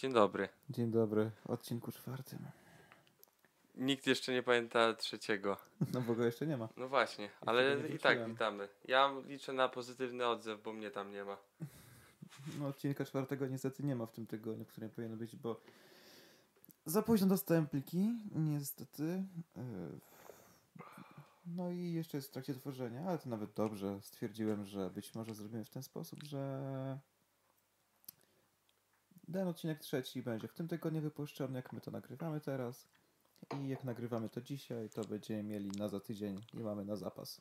Dzień dobry. Dzień dobry, odcinku czwartym. Nikt jeszcze nie pamięta trzeciego. No bo go jeszcze nie ma. No właśnie, ale i tak witamy. Ja liczę na pozytywny odzew, bo mnie tam nie ma. No odcinka czwartego niestety nie ma w tym tygodniu, w którym powinien być, bo za późno dostałem pliki, niestety. Yy, No i jeszcze jest w trakcie tworzenia, ale to nawet dobrze. Stwierdziłem, że być może zrobimy w ten sposób, że ten odcinek trzeci będzie w tym tygodniu wypuszczony, jak my to nagrywamy teraz. I jak nagrywamy to dzisiaj, to będziemy mieli na za tydzień i mamy na zapas.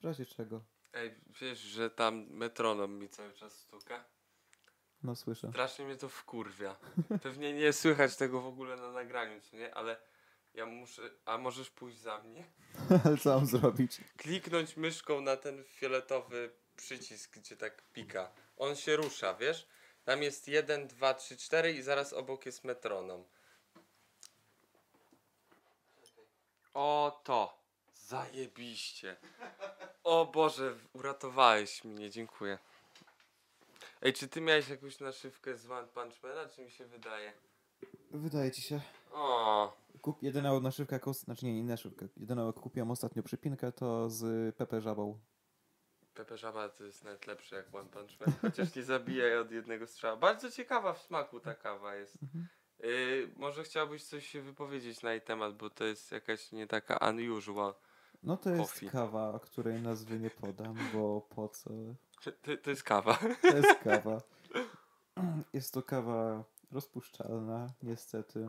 W razie czego, Ej, wiesz, że tam metronom mi cały czas stuka? no słyszę. Strasznie mnie to wkurwia. Pewnie nie słychać tego w ogóle na nagraniu, co nie? Ale ja muszę... A możesz pójść za mnie? Ale co mam zrobić? Kliknąć myszką na ten fioletowy przycisk, gdzie tak pika. On się rusza, wiesz? Tam jest 1, 2, 3, 4 i zaraz obok jest metronom. O to! Zajebiście! O Boże, uratowałeś mnie, dziękuję. Ej, czy ty miałeś jakąś naszywkę z One Punch Mana, czy mi się wydaje? Wydaje ci się. O, Kup jedyną naszywkę, jaką, znaczy nie, nie naszywkę. Jedyną jak kupiłem ostatnio przypinkę to z Pepe Żabą. Pepe Żaba to jest nawet lepsze jak One Punch Man, chociaż nie zabija od jednego strzała. Bardzo ciekawa w smaku ta kawa jest. Mhm. Yy, może chciałbyś coś się wypowiedzieć na jej temat, bo to jest jakaś nie taka unusual. No to jest Coffee. kawa, której nazwy nie podam, bo po co? To, to jest kawa. To jest kawa. Jest to kawa rozpuszczalna, niestety.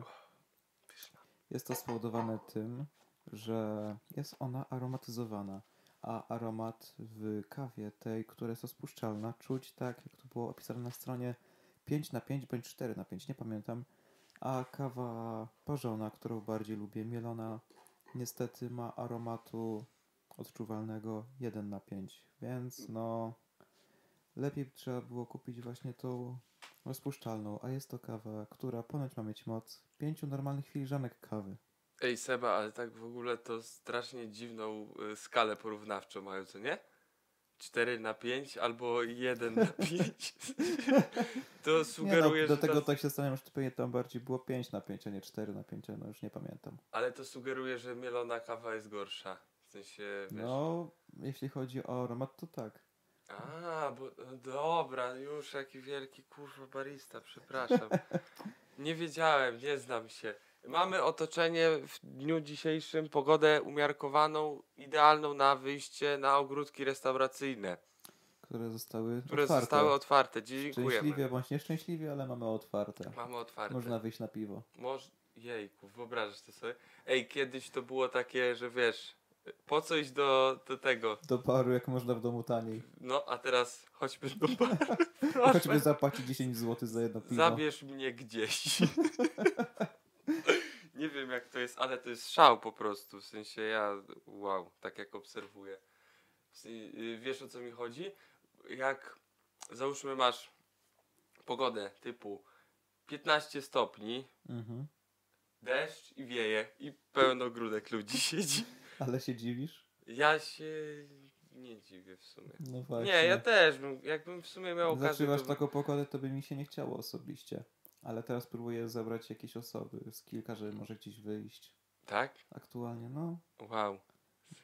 Jest to spowodowane tym, że jest ona aromatyzowana. A aromat w kawie tej, która jest rozpuszczalna, czuć tak, jak to było opisane na stronie 5 na 5 bądź 4 na 5, nie pamiętam. A kawa parzona, którą bardziej lubię, mielona, niestety ma aromatu odczuwalnego 1 na 5. Więc no, lepiej trzeba było kupić właśnie tą rozpuszczalną, a jest to kawa, która ponoć ma mieć moc pięciu normalnych filiżanek kawy. Ej Seba, ale tak w ogóle to strasznie dziwną y, skalę porównawczą mają, co nie? 4 na 5 albo 1 na 5. to Nie sugeruje, no, do tego ta, tak się zastanawiam, że to pewnie tam bardziej było 5 na 5, a nie 4 na 5, no już nie pamiętam. Ale to sugeruje, że mielona kawa jest gorsza. W sensie, wiesz... No, jeśli chodzi o aromat, to tak. A, bo no dobra, już jaki wielki kurwa barista, przepraszam. Nie wiedziałem, nie znam się. Mamy otoczenie w dniu dzisiejszym, pogodę umiarkowaną, idealną na wyjście na ogródki restauracyjne, Które zostały które otwarte. zostały otwarte. Dziękujemy. Szczęśliwie bądź nieszczęśliwie, ale mamy otwarte. Mamy otwarte. Można wyjść na piwo. Moż... Jejku, wyobrażasz to sobie? Ej, kiedyś to było takie, że wiesz, po co iść do, do tego? Do baru, jak można w domu taniej. No, a teraz chodźmy do baru. Choćby zapłacić 10 zł za jedno piwo. Zabierz mnie gdzieś. Nie wiem jak to jest, ale to jest szał po prostu. W sensie ja, wow, tak jak obserwuję. Y, Wiesz o co mi chodzi? Jak załóżmy masz pogodę typu 15 stopni, Mhm. deszcz i wieje i pełno grudek ludzi siedzi. Ale się dziwisz? Ja się nie dziwię w sumie. No właśnie. Nie, ja też bym, jakbym w sumie miał okazję. Zaczynasz to- taką pogodę, to by mi się nie chciało osobiście. Ale teraz próbuję zebrać jakieś osoby z kilka, żeby może gdzieś wyjść. Tak? Aktualnie, no. Wow.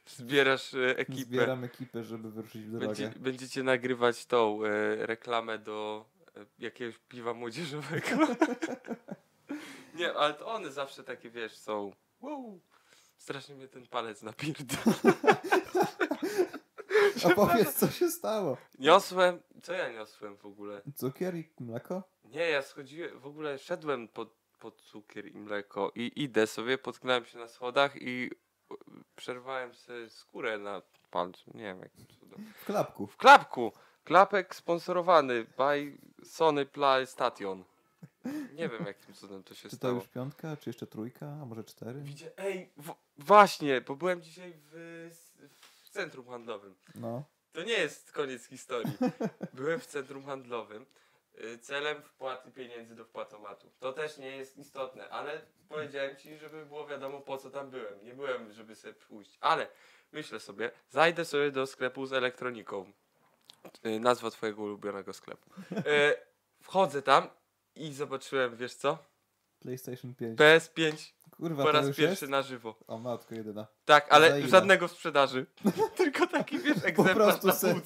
Zbierasz e, ekipę. Zbieram ekipę, żeby wyruszyć w drogę. Będzie, będziecie nagrywać tą e, reklamę do e, jakiegoś piwa młodzieżowego. Nie, ale to one zawsze takie, wiesz, są. Wow. Strasznie mnie ten palec napierdol. A powiedz, co się stało? Niosłem. Co ja niosłem w ogóle? Cukier i mleko? Nie, ja schodziłem, w ogóle szedłem pod, pod cukier i mleko i idę sobie, potknąłem się na schodach i przerwałem sobie skórę na palcu. Nie wiem, jakim cudem. W klapku. W klapku. Klapek sponsorowany by Sony PlayStation. Nie wiem jakim cudem to się Czy to stało. już piątka, czy jeszcze trójka, a może cztery? Widzicie, ej, w, właśnie, bo byłem dzisiaj w centrum handlowym. No. To nie jest koniec historii. Byłem w centrum handlowym y, celem wpłaty pieniędzy do wpłatomatu. To też nie jest istotne, ale powiedziałem ci, żeby było wiadomo po co tam byłem. Nie byłem, żeby sobie pójść. Ale myślę sobie, zajdę sobie do sklepu z elektroniką. Y, Nazwa twojego ulubionego sklepu. Y, Wchodzę tam I zobaczyłem, wiesz co? PlayStation 5. PS5 Kurwa, po raz pierwszy jest? na żywo. O matko jedyna. Tak, ale żadnego w sprzedaży. Tylko taki, wiesz, egzemplarz prostu na se-.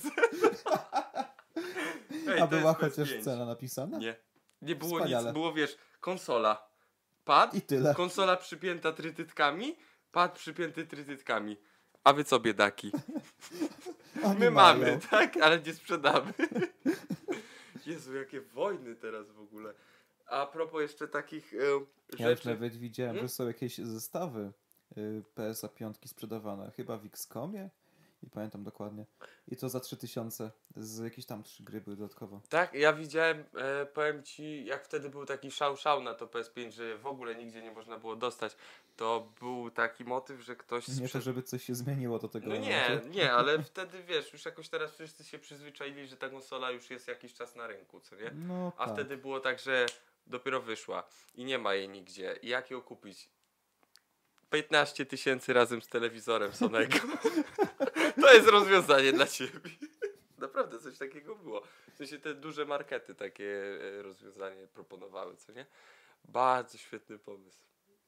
Ej, A była chociaż PS5. cena napisana? Nie. Nie było Wspaniale. nic, było wiesz, konsola. Pad, I tyle. konsola przypięta trytytkami, pad przypięty trytytkami. A wy co, biedaki? My mają. mamy, tak? Ale nie sprzedamy. Jezu, jakie wojny teraz w ogóle. A propos jeszcze takich e, Ja już rzeczy. nawet widziałem, Hmm? że są jakieś zestawy y, PSA 5 sprzedawane. Chyba w XCOMie? Nie pamiętam dokładnie. I to za 3000 z jakieś tam trzy gry były dodatkowo. Tak, ja widziałem, e, powiem ci, jak wtedy był taki szał szał na to PS5, że w ogóle nigdzie nie można było dostać, to był taki motyw, że ktoś... Nie to, żeby coś się zmieniło do tego No nie, momentu. nie, ale wtedy wiesz, już jakoś teraz wszyscy się przyzwyczaili, że ta konsola już jest jakiś czas na rynku, co nie? No A tak. wtedy było tak, że dopiero wyszła i nie ma jej nigdzie. I jak ją kupić? 15 tysięcy razem z telewizorem Sonego. to jest rozwiązanie dla ciebie. Naprawdę coś takiego było. W sensie te duże markety takie e, rozwiązanie proponowały, co nie? Bardzo świetny pomysł.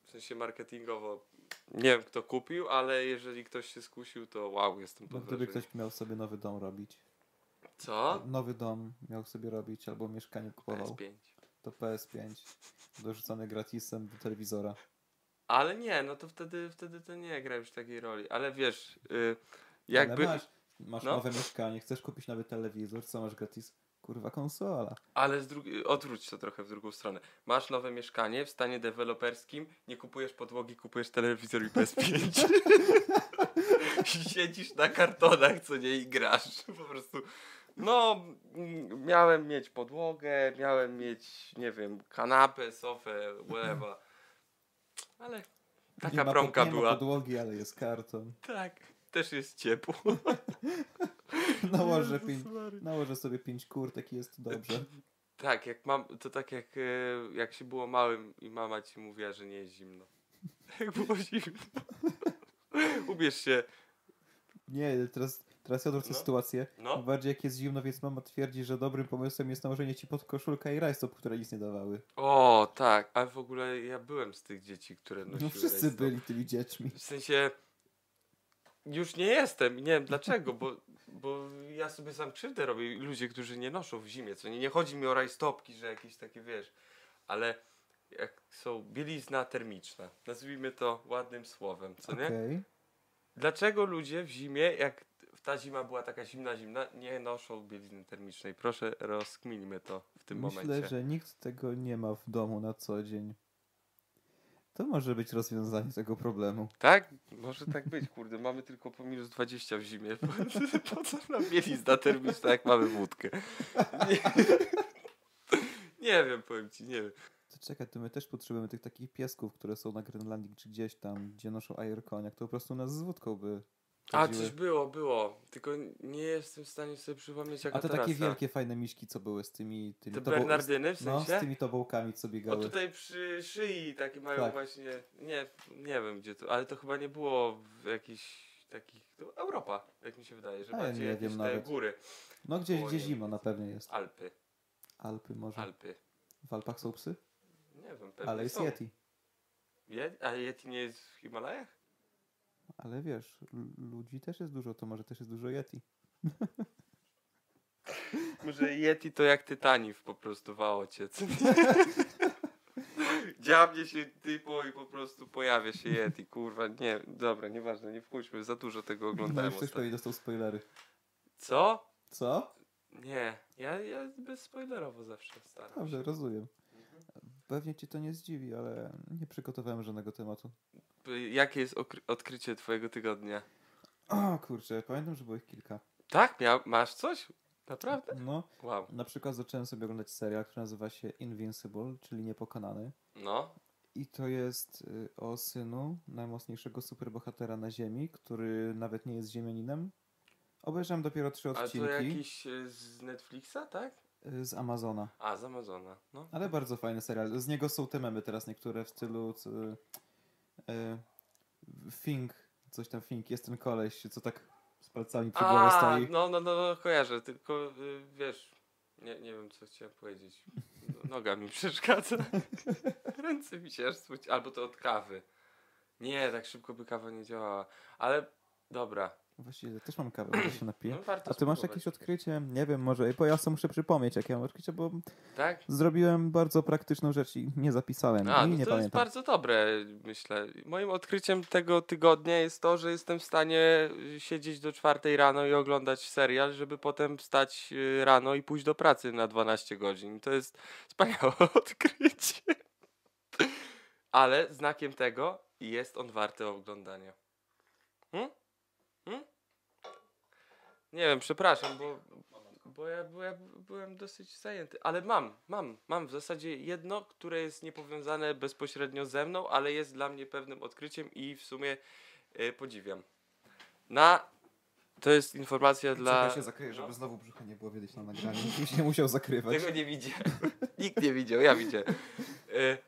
W sensie marketingowo nie wiem kto kupił, ale jeżeli ktoś się skusił, to wow, jestem pod gdyby ktoś miał sobie nowy dom robić. Co? Nowy dom miał sobie robić albo mieszkanie kupował. PS5. To PS5 dorzucony gratisem do telewizora. Ale nie, no to wtedy, wtedy to nie gra już takiej roli. Ale wiesz, y, jakby. Ale masz, masz no. nowe mieszkanie, chcesz kupić nowy telewizor, co masz gratis? Kurwa konsola. Ale z drugiej, odwróć to trochę w drugą stronę. Masz nowe mieszkanie w stanie deweloperskim, nie kupujesz podłogi, kupujesz telewizor i PS5. I Siedzisz na kartonach, co nie i grasz. Po prostu. No, miałem mieć podłogę, miałem mieć, nie wiem, kanapę, sofę, whatever. Ale taka nie ma, promka nie była. Ma podłogi, ale jest karton. Tak, też jest ciepło. Nałożę, pięć, nałożę sobie pięć kurtek i jest dobrze. Tak, jak mam, to tak jak, e, jak się było małym i mama ci mówiła, że nie jest zimno. Jak było zimno. Ubierz się. Nie, teraz, teraz ja odwrócę No. sytuację. No. Bardziej jak jest zimno, więc mama twierdzi, że dobrym pomysłem jest nałożenie ci pod koszulkę i rajstop, które nic nie dawały. O, tak, ale w ogóle ja byłem z tych dzieci, które nosiły No wszyscy rajstop. byli tymi dziećmi. W sensie, już nie jestem i nie wiem dlaczego, bo, bo ja sobie sam krzywdę robię. Ludzie, którzy nie noszą w zimie, co nie, nie chodzi mi o rajstopki, że jakieś takie, wiesz, ale jak są bielizna termiczna, nazwijmy to ładnym słowem, co nie? Okej. Dlaczego ludzie w zimie, jak ta zima była taka zimna, zimna, nie noszą bielizny termicznej? Proszę, rozkminimy to w tym Myślę, momencie. że nikt tego nie ma w domu na co dzień. To może być rozwiązanie tego problemu. Tak? Może tak być, kurde. Mamy tylko po minus 20 w zimie. Po, po co nam bielizna termiczna, jak mamy wódkę? Nie, nie wiem, powiem ci, nie wiem. To czekaj, to my też potrzebujemy tych takich piesków, które są na Grenlandii czy gdzieś tam, gdzie noszą ajerkoniak, to po prostu nas z wódką by A, coś było, było. Tylko nie jestem w stanie sobie przypomnieć, jaka A te trasa. takie wielkie, fajne miśki, co były z tymi... tymi Te Bernardyny w No, z sensie? tymi tobołkami, co O biegały. tutaj przy szyi takie mają Tak. właśnie, nie, nie wiem gdzie to, ale to chyba nie było w jakichś takich, to Europa, jak mi się wydaje, że A ja bardziej nie jakieś wiem te nawet. góry, No gdzieś, gdzie nie zima na pewno jest. Alpy, Alpy może. Alpy, W Alpach są psy? nie wiem, pewnie Ale jest są. Yeti. Je, a Yeti nie jest w Himalajach? Ale wiesz, ludzi też jest dużo, to może też jest dużo Yeti. Może Yeti to jak Tytanif po prostu w aocie, co nie? Dziabnie się typo i po prostu pojawia się Yeti, kurwa, nie, dobra, nieważne, nie wchodźmy, za dużo tego No oglądałem ktoś ostatnio. dostał spoilery. Co? Co? Nie, ja, ja bezspoilerowo zawsze staram Dobrze, się. rozumiem. Pewnie cię to nie zdziwi, ale nie przygotowałem żadnego tematu. Jakie jest odkrycie twojego tygodnia? O kurczę, pamiętam, że było ich kilka. Tak? Mia- masz coś? Naprawdę? No, Wow. na przykład zacząłem sobie oglądać serial, który nazywa się Invincible, czyli Niepokonany. No. I to jest y, o synu najmocniejszego superbohatera na Ziemi, który nawet nie jest ziemianinem. Obejrzałem dopiero trzy A to odcinki jakiś y, z Netflixa, tak? y, z Amazona. A, z Amazona. No. Ale bardzo fajny serial. Z niego są te memy teraz niektóre w stylu co, Fink, coś tam Fink, jest ten koleś, co tak z palcami przy głowie stoi. no, no, no, no, kojarzę, tylko y, wiesz, Nie, nie wiem, co chciałem powiedzieć. No, Noga mi przeszkadza. Ręce mi się aż smuci. Albo to od kawy. Nie, tak szybko by kawa nie działała. Ale dobra. Właściwie też mam kawę, może się napiję. No, A ty masz jakieś odkrycie? Nie wiem, może, bo ja sobie muszę przypomnieć, jakie mam odkrycie, bo Tak? zrobiłem bardzo praktyczną rzecz i nie zapisałem A, i no nie to jest pamiętam. bardzo dobre, myślę. Moim odkryciem tego tygodnia jest to, że jestem w stanie siedzieć do czwartej rano i oglądać serial, żeby potem wstać y, rano i pójść do pracy na 12 godzin. To jest wspaniałe odkrycie. Ale znakiem tego jest on warty oglądania. Hmm? Hmm? Nie wiem, przepraszam, bo, bo ja, bo ja byłem dosyć zajęty. Ale mam, mam, mam w zasadzie jedno, które jest niepowiązane bezpośrednio ze mną, ale jest dla mnie pewnym odkryciem i w sumie e, podziwiam. Na. To jest informacja dla. Czekaj, się zakryję, żeby znowu brzucha nie było widać na nagraniu. Już nie musiał zakrywać. Tego nie widziałem. Nikt nie widział, ja widziałem. E,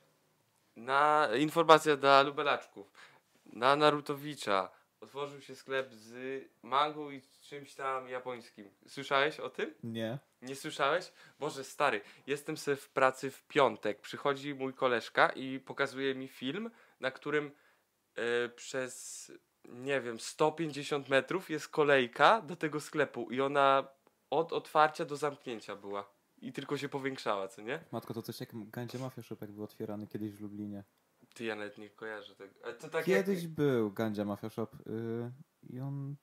Na informacja dla lubelaczków. Na Narutowicza otworzył się sklep z mango i czymś tam japońskim. Słyszałeś o tym? Nie. Nie słyszałeś? Boże, stary, jestem sobie w pracy w piątek. Przychodzi mój koleżka i pokazuje mi film, na którym e, przez, nie wiem, 150 metrów jest kolejka do tego sklepu i ona od otwarcia do zamknięcia była. I tylko się powiększała, co nie? Matko, to coś jak Gandzie Mafia Shop, jak był otwierany kiedyś w Lublinie. Ty, ja nawet nie kojarzę tego. To tak Kiedyś jak... był Gandzia Mafia Shop yy, i on...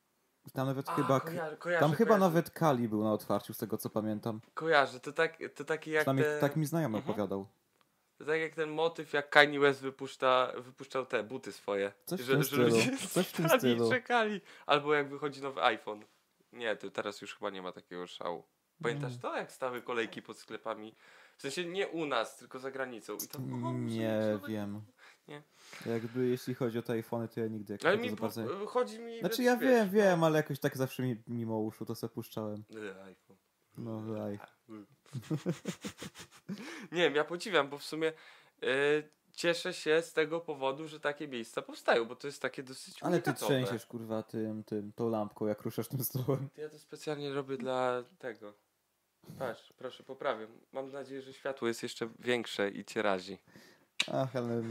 Tam nawet A, chyba... kojarzę, kojarzę, Tam chyba kojarzę, nawet Kali był na otwarciu, z tego co pamiętam. Kojarzę, to, tak, to takie jak Przynajmniej te... tak mi znajomy Mhm. opowiadał. To tak jak ten motyw, jak Kanye West wypuszcza, wypuszczał te buty swoje. Coś tym stylu, ludzie coś stali czekali. Albo jak wychodzi nowy iPhone. Nie, to teraz już chyba nie ma takiego szału. Pamiętasz Nie. to, jak stały kolejki pod sklepami? W sensie nie u nas, tylko za granicą. I to, o, Nie wiem. Nie. Jakby jeśli chodzi o te iPhony, to ja nigdy jakoś Ale mi bardzo... chodzi mi... Znaczy ja wiesz, wiem, wiem, ale jakoś tak zawsze mi mimo uszu to se puszczałem. E, iPhone. No, live. Nie wiem, ja podziwiam, bo w sumie e, cieszę się z tego powodu, że takie miejsca powstają, bo to jest takie dosyć Ale ty trzęsiesz, kurwa, tym, tym, tą lampką, jak ruszasz tym stołem. Ja to specjalnie robię dla tego. Patrz, proszę, poprawię. Mam nadzieję, że światło jest jeszcze większe i cię razi. Ach, ale...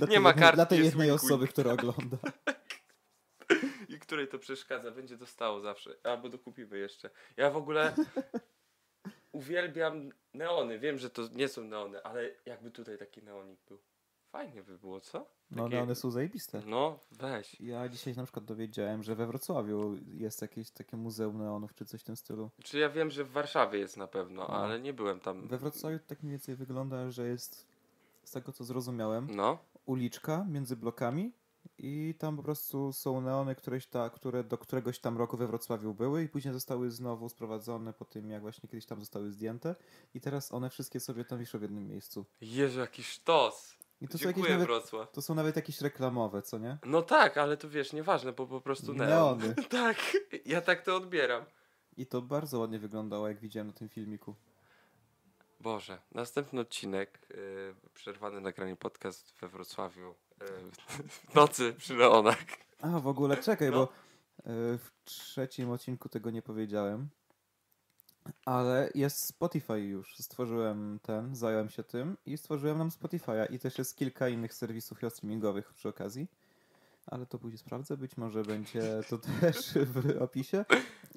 Nie tej ma kartki, Dla tej jednej osoby, która ogląda. I której to przeszkadza, będzie dostało zawsze. Albo dokupimy jeszcze. Ja w ogóle uwielbiam neony. Wiem, że to nie są neony, ale jakby tutaj taki neonik był. Fajnie by było, co? No, ale one są zajebiste. No, weź. Ja dzisiaj na przykład dowiedziałem, że we Wrocławiu jest jakieś takie muzeum neonów, czy coś w tym stylu. Czy ja wiem, że w Warszawie jest na pewno, No. ale nie byłem tam. We Wrocławiu tak mniej więcej wygląda, że jest, z tego co zrozumiałem, No, uliczka między blokami i tam po prostu są neony, któreś ta, które do któregoś tam roku we Wrocławiu były i później zostały znowu sprowadzone po tym, jak właśnie kiedyś tam zostały zdjęte i teraz one wszystkie sobie tam wiszą w jednym miejscu. Jezu, jaki sztos. I to są jakieś Dziękuję, nawet, Wrocław. to są nawet jakieś reklamowe, co nie? No tak, ale to wiesz, nieważne, bo po prostu neon. Neony. tak, ja tak to odbieram. I to bardzo ładnie wyglądało, jak widziałem na tym filmiku. Boże, następny odcinek, yy, przerwany nagranie podcast we Wrocławiu, yy, w nocy przy Leonach. A, w ogóle czekaj, No. bo y, w trzecim odcinku tego nie powiedziałem. Ale jest Spotify już. Stworzyłem ten, zająłem się tym i stworzyłem nam Spotify'a. I też jest kilka innych serwisów streamingowych przy okazji. Ale to później sprawdzę, być może będzie to też w opisie.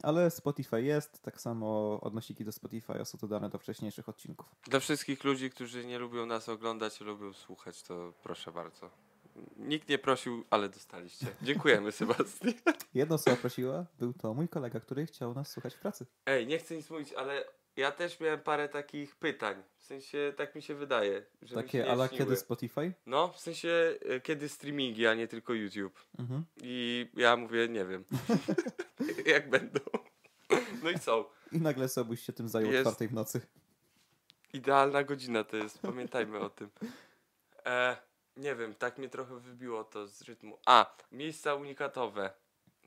Ale Spotify jest, tak samo odnosiki do Spotify'a są to dane do wcześniejszych odcinków. Dla wszystkich ludzi, którzy nie lubią nas oglądać, lubią słuchać, to proszę bardzo. Nikt nie prosił, ale dostaliście. Dziękujemy, Sebastian. Jedna osoba prosiła, był to mój kolega, który chciał nas słuchać w pracy. Ej, nie chcę nic mówić, ale ja też miałem parę takich pytań. W sensie, tak mi się wydaje. Że mi się Takie, nie ale śniły. kiedy Spotify? No, w sensie, e, kiedy streamingi, a nie tylko YouTube. Mhm. I ja mówię, nie wiem. Jak będą. No i co? I nagle Sobuś się tym zajął o Jest. czwartej w nocy. Idealna godzina to jest, pamiętajmy o tym. E, nie wiem, tak mnie trochę wybiło to z rytmu. A, miejsca unikatowe,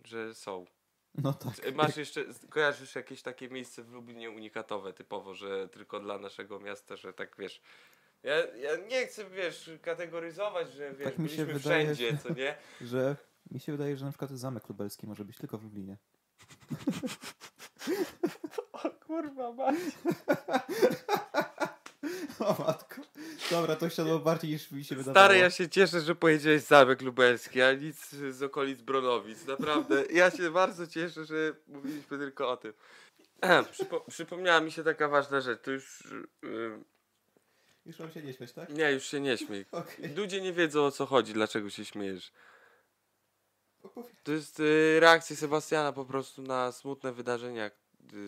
że są. No tak. E, Masz jeszcze, kojarzysz jakieś takie miejsce w Lublinie unikatowe typowo, że tylko dla naszego miasta, że tak wiesz. Ja, ja nie chcę, wiesz, kategoryzować, że wiesz, Tak mi się byliśmy wydaje, wszędzie, że- co nie? Że mi się wydaje, że na przykład Zamek Lubelski może być tylko w Lublinie. O kurwa mać. O matko. Dobra, to siadło bardziej niż mi się wydawało. Stary, ja się cieszę, że pojedziałeś Zamek Lubelski, a nic z okolic Bronowic. Naprawdę. Ja się bardzo cieszę, że mówiliśmy tylko o tym. Przypo przypomniała mi się taka ważna rzecz. To już... Yy, Już mam się nie śmiać, tak? nie, już się nie śmiej. Okej. Ludzie nie wiedzą o co chodzi, dlaczego się śmiejesz. To jest y, reakcja Sebastiana po prostu na smutne wydarzenia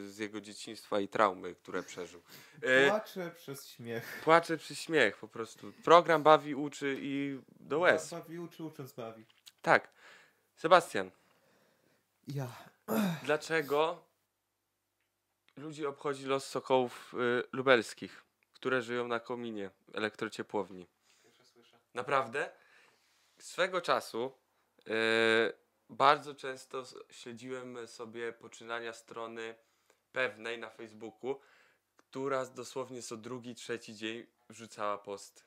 z jego dzieciństwa i traumy, które przeżył. Y, Płaczę przez śmiech. płacze przy śmiech po prostu. Program bawi, uczy i do łez. Bawi uczy, ucząc bawi. Tak. Sebastian, Ja. dlaczego ludzi obchodzi los sokołów y, lubelskich, które żyją na kominie elektrociepłowni? Naprawdę? Swego czasu y, bardzo często śledziłem sobie poczynania strony pewnej na Facebooku, która dosłownie co drugi, trzeci dzień wrzucała post.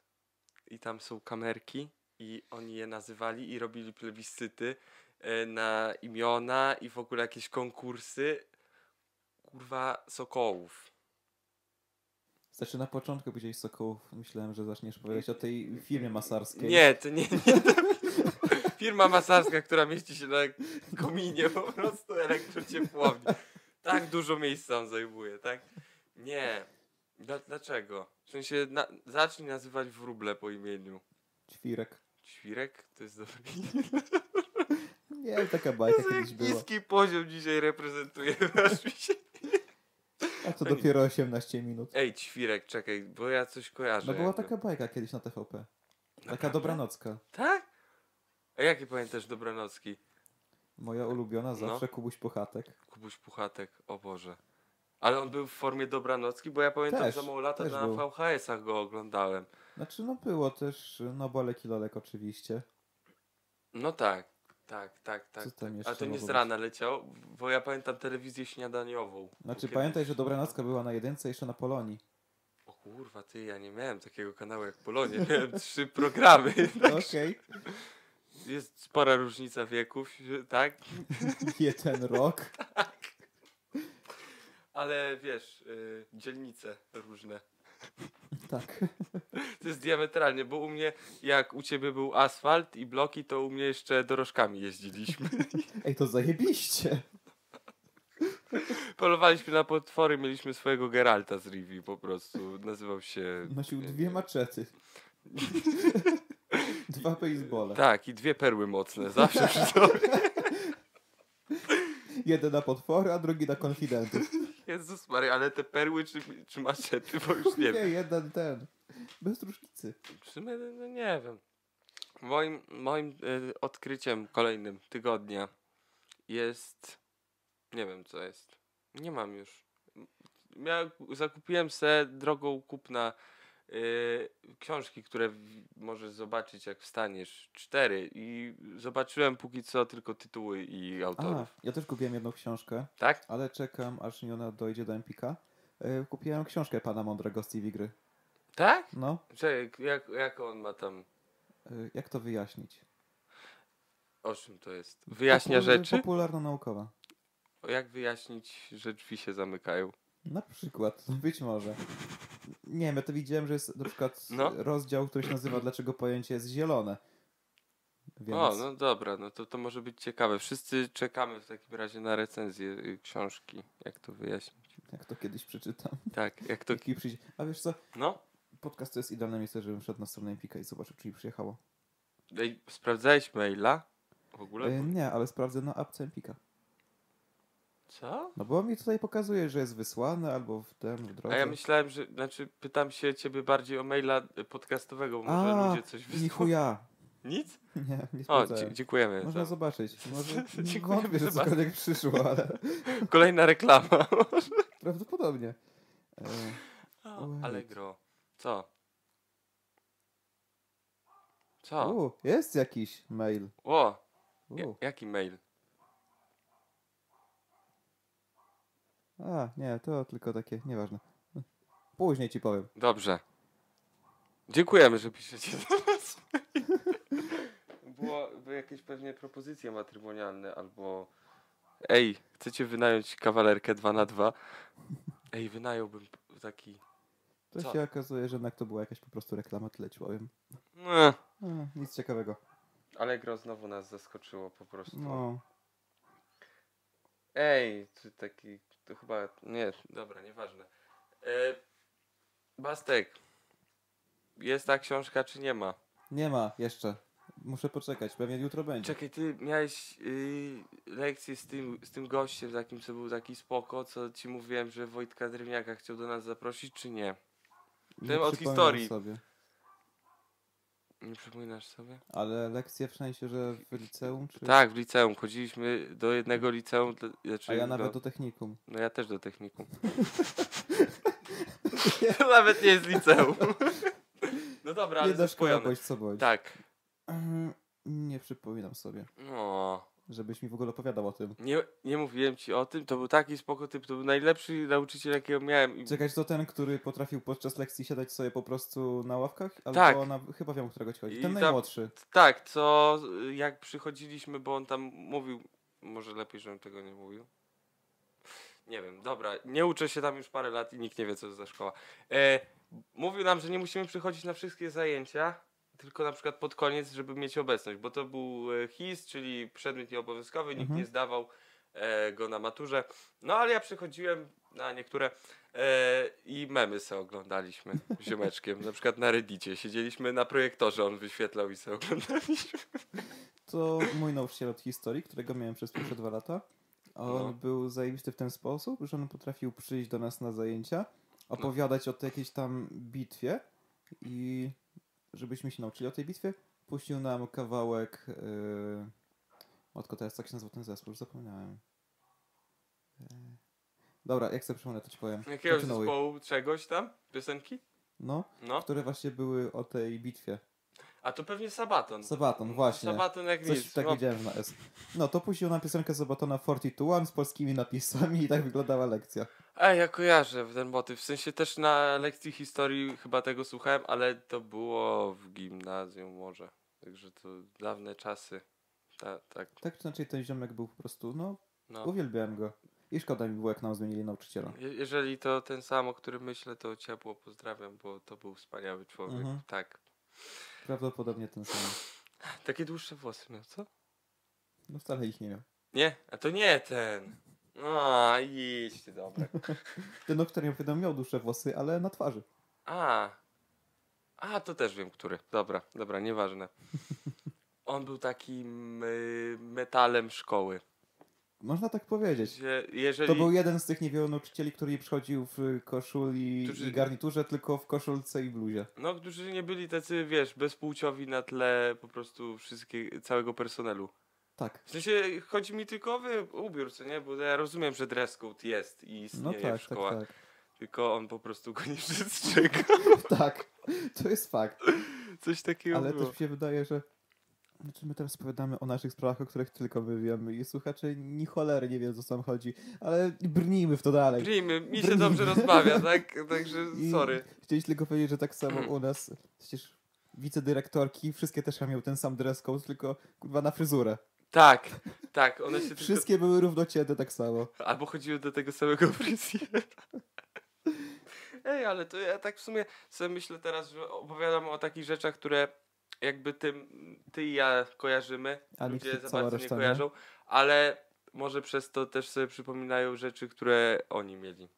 I tam są kamerki i oni je nazywali i robili plebiscyty e, na imiona i w ogóle jakieś konkursy kurwa sokołów. Znaczy na początku powiedziałeś Sokołów. Myślałem, że zaczniesz powiedzieć o tej firmie masarskiej. Nie, to nie, nie firma masarska, która mieści się na kominie po prostu elektrociepłowni. Tak dużo miejsca on zajmuje, tak? Nie. Dla, dlaczego? W sensie na, zacznij nazywać wróble po imieniu. Ćwirek. Świrek? To jest dobry Nie, taka bajka Jezu, kiedyś była. niski poziom dzisiaj reprezentujemy, aż mi się... A to dopiero 18 minut. Ej, ćwirek, czekaj, bo ja coś kojarzę. No była jakby. taka bajka kiedyś na TVP. Taka Naprawdę? dobranocka. Tak? A jakie pamiętasz dobranocki? Moja ulubiona No. zawsze Kubuś Puchatek. Kubuś Puchatek, o Boże. Ale on był w formie dobranocki, bo ja pamiętam Też, za mało lata na był. VHS-ach go oglądałem. Znaczy no było też, no Bolek i Lolek oczywiście. No tak, tak, tak, tak. Co tam tak. jeszcze A to nie z rana leciał, bo ja pamiętam telewizję śniadaniową. Znaczy Kiedyś- pamiętaj, że dobranocka była na jedynce jeszcze na Polonii. O kurwa, ty, ja nie miałem takiego kanału jak Polonie, miałem trzy programy. Okej. Jest spora różnica wieków, tak? Jeden rok. Ale wiesz, y, dzielnice różne. Tak. To jest diametralnie, bo u mnie, jak u ciebie był asfalt i bloki, to u mnie jeszcze dorożkami jeździliśmy. Ej, to zajebiście. Polowaliśmy na potwory, mieliśmy swojego Geralta z Rivi po prostu. Nazywał się... Nosił dwie maczety. Dwa basebole. Tak, i dwie perły mocne, zawsze przy sobie. Jeden na potwory, a drugi na konfidentów. Jezus Maria, ale te perły czy, czy maczety, bo już nie wiem. Nie, jeden ten. Bez różnicy. W sumie, no nie wiem. Moim, moim y, odkryciem kolejnym tygodnia jest... Nie wiem, co jest. Nie mam już. Ja zakupiłem se drogą kupna y, książki, które możesz zobaczyć jak wstaniesz. Cztery. I zobaczyłem póki co tylko tytuły i A, autorów. ja też kupiłem jedną książkę, Tak? ale czekam, aż ona dojdzie do Empika. Yy, Kupiłem książkę pana Mądrego z TV Gry. Tak? No, Czekaj, jak, jak on ma tam... yy, jak to wyjaśnić? O czym to jest? Wyjaśnia Popul- rzeczy? Popularno-naukowa. Jak wyjaśnić, że drzwi się zamykają? Na przykład, być może. Nie wiem, ja to widziałem, że jest na przykład No. rozdział, który się nazywa Dlaczego pojęcie jest zielone. Więc O, no dobra, no to, to może być ciekawe. Wszyscy czekamy w takim razie na recenzję y, książki. Jak to wyjaśnić? jak to kiedyś przeczytam. Tak, jak to... Jaki przyjdzie. A wiesz co, No? podcast to jest idealne miejsce, żebym wszedł na stronę Empika i zobaczył, czy mi przyjechało. Ej, sprawdzałeś maila? W ogóle? Yy, nie, ale sprawdzę na apce Empika. Co? No bo mi tutaj pokazuje, że jest wysłane albo w tym, w A drodze. ja myślałem, że... Znaczy, pytam się ciebie bardziej o maila podcastowego, bo może A, ludzie coś wysłali. Nichuja. Nic? Nie, nie O, dzie- dziękujemy. Można za- zobaczyć. Może Dziękuję, wątpię, że Sebastian. cokolwiek przyszło, ale Kolejna reklama. prawdopodobnie. E, O, Wait. Allegro. Co? Co? u, jest jakiś mail. O, U, ja, jaki mail? A, nie, to tylko takie, nieważne. Później ci powiem. Dobrze. Dziękujemy, że piszecie do nas. Było, były jakieś pewnie propozycje matrymonialne albo ej, chcecie wynająć kawalerkę 2 na 2 Ej, wynająłbym taki... To Co? się okazuje, że jednak to była jakaś po prostu reklama, tyle ci powiem. E, nic ciekawego. Allegro znowu nas zaskoczyło po prostu. No, Ej, czy taki... To chyba... Nie, dobra, nieważne. E, Bastek. Jest ta książka, czy nie ma? nie ma jeszcze. Muszę poczekać, pewnie jutro będzie. Czekaj, ty miałeś yy, lekcję z tym, z tym gościem takim, co był taki spoko, co ci mówiłem, że Wojtka Drewniaka chciał do nas zaprosić, czy nie? Nie tym od historii. Sobie. Nie przypominasz sobie? Ale lekcje w sensie, że w liceum? Czy... Tak, w liceum. Chodziliśmy do jednego liceum. Znaczy, A ja nawet do technikum. no ja też do technikum. nawet nie jest liceum. no dobra, ale Jedna szkoła zespojone. bądź co bądź. Tak. Mm, Nie przypominam sobie, No. Żebyś mi w ogóle opowiadał o tym. Nie, nie mówiłem ci o tym, to był taki spoko typ, to był najlepszy nauczyciel, jakiego miałem. I Czekać to ten, który potrafił podczas lekcji siadać sobie po prostu na ławkach? Albo Tak. na... Chyba wiem, o którego ci chodzi. I Ten tam- najmłodszy. Tak, co jak przychodziliśmy, bo on tam mówił, może lepiej, żebym tego nie mówił. Nie wiem, dobra, nie uczę się tam już parę lat i nikt nie wie, co to za szkoła. E, mówił nam, że nie musimy przychodzić na wszystkie zajęcia, tylko na przykład pod koniec, żeby mieć obecność, bo to był e, HIS, czyli przedmiot nieobowiązkowy, nikt Mhm. nie zdawał e, go na maturze. No ale ja przychodziłem na niektóre e, i memy se oglądaliśmy ziomeczkiem, na przykład na Reddicie. Siedzieliśmy na projektorze, on wyświetlał i se oglądaliśmy. To mój nauczyciel od historii, którego miałem przez pierwsze dwa lata. On No. był zajebisty w ten sposób, że on potrafił przyjść do nas na zajęcia, opowiadać o tej jakiejś tam bitwie i żebyśmy się nauczyli o tej bitwie, puścił nam kawałek yy... Matko, teraz jak się nazywa ten zespół? Już zapomniałem. Yy... Dobra, jak sobie przypomnę, to ci powiem. Jakiegoś Kontynuuj. zespołu czegoś tam? Piosenki? No, No. które właśnie były o tej bitwie. A to pewnie Sabaton. Sabaton, właśnie. Sabaton jak Coś nic. tak no, wiedziałem, że na S. No, to puścił nam piosenkę Sabatona 42 z polskimi napisami i tak wyglądała lekcja. Ej, ja kojarzę ten motyw. W sensie też na lekcji historii chyba tego słuchałem, ale to było w gimnazjum może. Także to dawne czasy. Ta, tak, Tak czy inaczej ten ziomek był po prostu, no, no. uwielbiałem go. I szkoda mi było, jak nam zmienili nauczyciela. Je- Jeżeli to ten sam, o którym myślę, to ciepło pozdrawiam, bo to był wspaniały człowiek. Mhm. Tak. Prawdopodobnie ten sam. Takie dłuższe włosy miał, co? No wcale ich nie miał. Nie, a to nie ten. A, idź dobra. Ten, o którym opowiadam, miał dłuższe włosy, ale na twarzy. A. A, to też wiem, który. Dobra, dobra, nieważne. On był takim y, metalem szkoły. Można tak powiedzieć. Gdzie jeżeli... To był jeden z tych niewielu nauczycieli, który nie przychodził w koszuli Którzy- i garniturze, tylko w koszulce i bluzie. No, którzy nie byli tacy, wiesz, bezpłciowi na tle po prostu wszystkie, całego personelu. Tak. W sensie, chodzi mi tylko o ubiór, co nie? Bo ja rozumiem, że dress code jest i No istnieje tak, w tak, szkołach. tak. Tylko on po prostu go nie przestrzegał. Tak, to jest fakt. Coś takiego Ale było. też mi się wydaje, że znaczy my teraz opowiadamy o naszych sprawach, o których tylko my wiemy i słuchacze ni cholery nie wiedzą, o co tam chodzi, ale brnijmy w to dalej. Brnijmy, mi się Brnijmy. dobrze rozmawia, tak? Także I sorry. Chcieliśmy tylko powiedzieć, że tak samo u nas, przecież wicedyrektorki, wszystkie też miały ten sam dress code, tylko kurwa na fryzurę. Tak, tak, one się tylko... Wszystkie były równocięte tak samo. Albo chodziły do tego samego fryzjera. Ej, ale to ja tak w sumie sobie myślę teraz, że opowiadam o takich rzeczach, które jakby tym, ty i ja kojarzymy, A ludzie za bardzo nie nie. kojarzą, ale może przez to też sobie przypominają rzeczy, które oni mieli.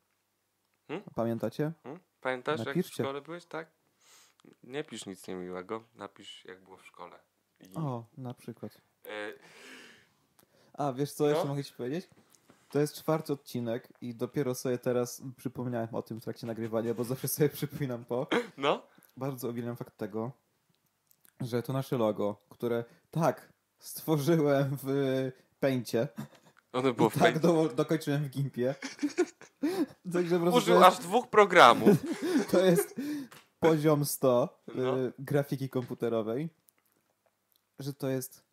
Pamiętacie? Hmm? Pamiętasz, jak w Napiszcie. szkole byłeś, tak? Nie pisz nic niemiłego, napisz jak było w szkole. I, O, na przykład. A, wiesz co No. jeszcze mogę ci powiedzieć? To jest czwarty odcinek i dopiero sobie teraz przypomniałem o tym w trakcie nagrywania, bo zawsze sobie przypominam po. no, Bardzo uwielbiam fakt tego, że to nasze logo, które tak, stworzyłem w Paincie ono było i w tak do, dokończyłem w Gimpie. Także Użył aż dwóch programów. to jest poziom 100 No. y, grafiki komputerowej, że to jest,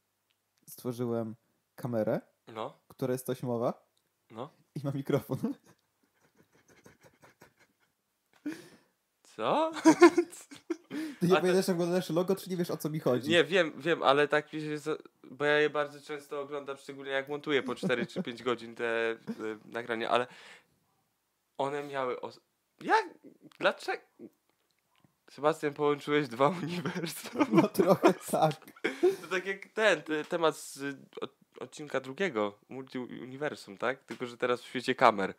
stworzyłem kamerę, No, która jest taśmowa no. i ma mikrofon. Co? Ty nie to- pamiętasz jak wygląda nasze logo, czy nie wiesz o co mi chodzi? Nie, wiem, wiem, ale tak mi się... Bo ja je bardzo często oglądam, szczególnie jak montuję po 4 czy 5 godzin te y, nagrania, ale one miały. Os- Jak? Dlaczego? Sebastian, połączyłeś dwa uniwersum. No trochę tak. To tak jak ten, te, temat z od, odcinka drugiego, multi-uniwersum, tak? Tylko, że teraz w świecie kamer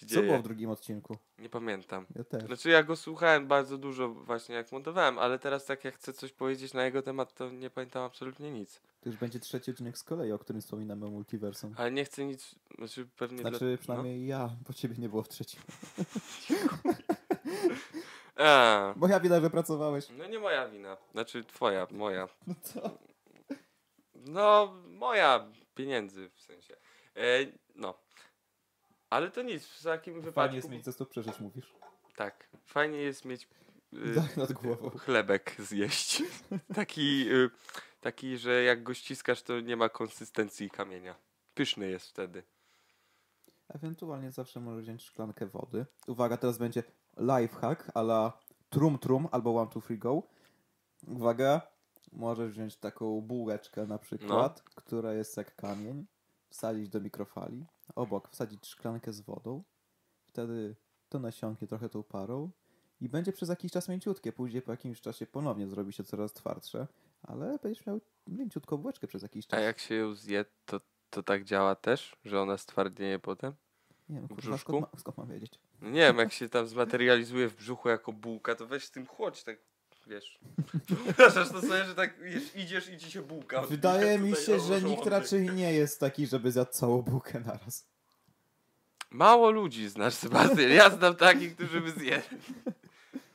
Co dzieje. było w drugim odcinku? Nie pamiętam. Ja też. Znaczy ja go słuchałem bardzo dużo właśnie jak montowałem, ale teraz tak jak chcę coś powiedzieć na jego temat, to nie pamiętam absolutnie nic. To już będzie trzeci odcinek z kolei, o którym wspominamy o multiversum. Ale nie chcę nic, znaczy pewnie Znaczy dla... przynajmniej ja, bo ciebie nie było w trzecim. A, Moja wina, że pracowałeś. no nie moja wina. Znaczy twoja, moja. No co? No, moja pieniędzy w sensie. E, no. Ale to nic, w takim wypadku... Fajnie jest mieć ze co przeżyć, mówisz. Tak, fajnie jest mieć y, Dach nad głową. chlebek zjeść. taki, y, taki, że jak go ściskasz, to nie ma konsystencji kamienia. Pyszny jest wtedy. Ewentualnie zawsze możesz wziąć szklankę wody. Uwaga, teraz będzie lifehack ala trum trum albo one two three go. Uwaga, możesz wziąć taką bułeczkę na przykład, która jest jak kamień, wsadzić do mikrofali, obok wsadzić szklankę z wodą, wtedy to nasiąknie trochę tą parą i będzie przez jakiś czas mięciutkie. Później po jakimś czasie ponownie zrobi się coraz twardsze, ale będziesz miał mięciutką bułeczkę przez jakiś A czas. jak się ją zje, to, to tak działa też, że ona stwardnieje potem? Nie wiem, kurwa, skąd, ma, skąd mam wiedzieć? No nie wiem, jak się tam zmaterializuje w brzuchu jako bułka, to weź z tym chłodź, tak wiesz. Wyobrażasz to sobie, że tak wiesz, idziesz i ci się bułka. Wydaje mi się, że nikt raczej nie jest taki, żeby zjadł całą bułkę naraz. Mało ludzi znasz, Sebastian. Ja znam takich, którzy by zjedli.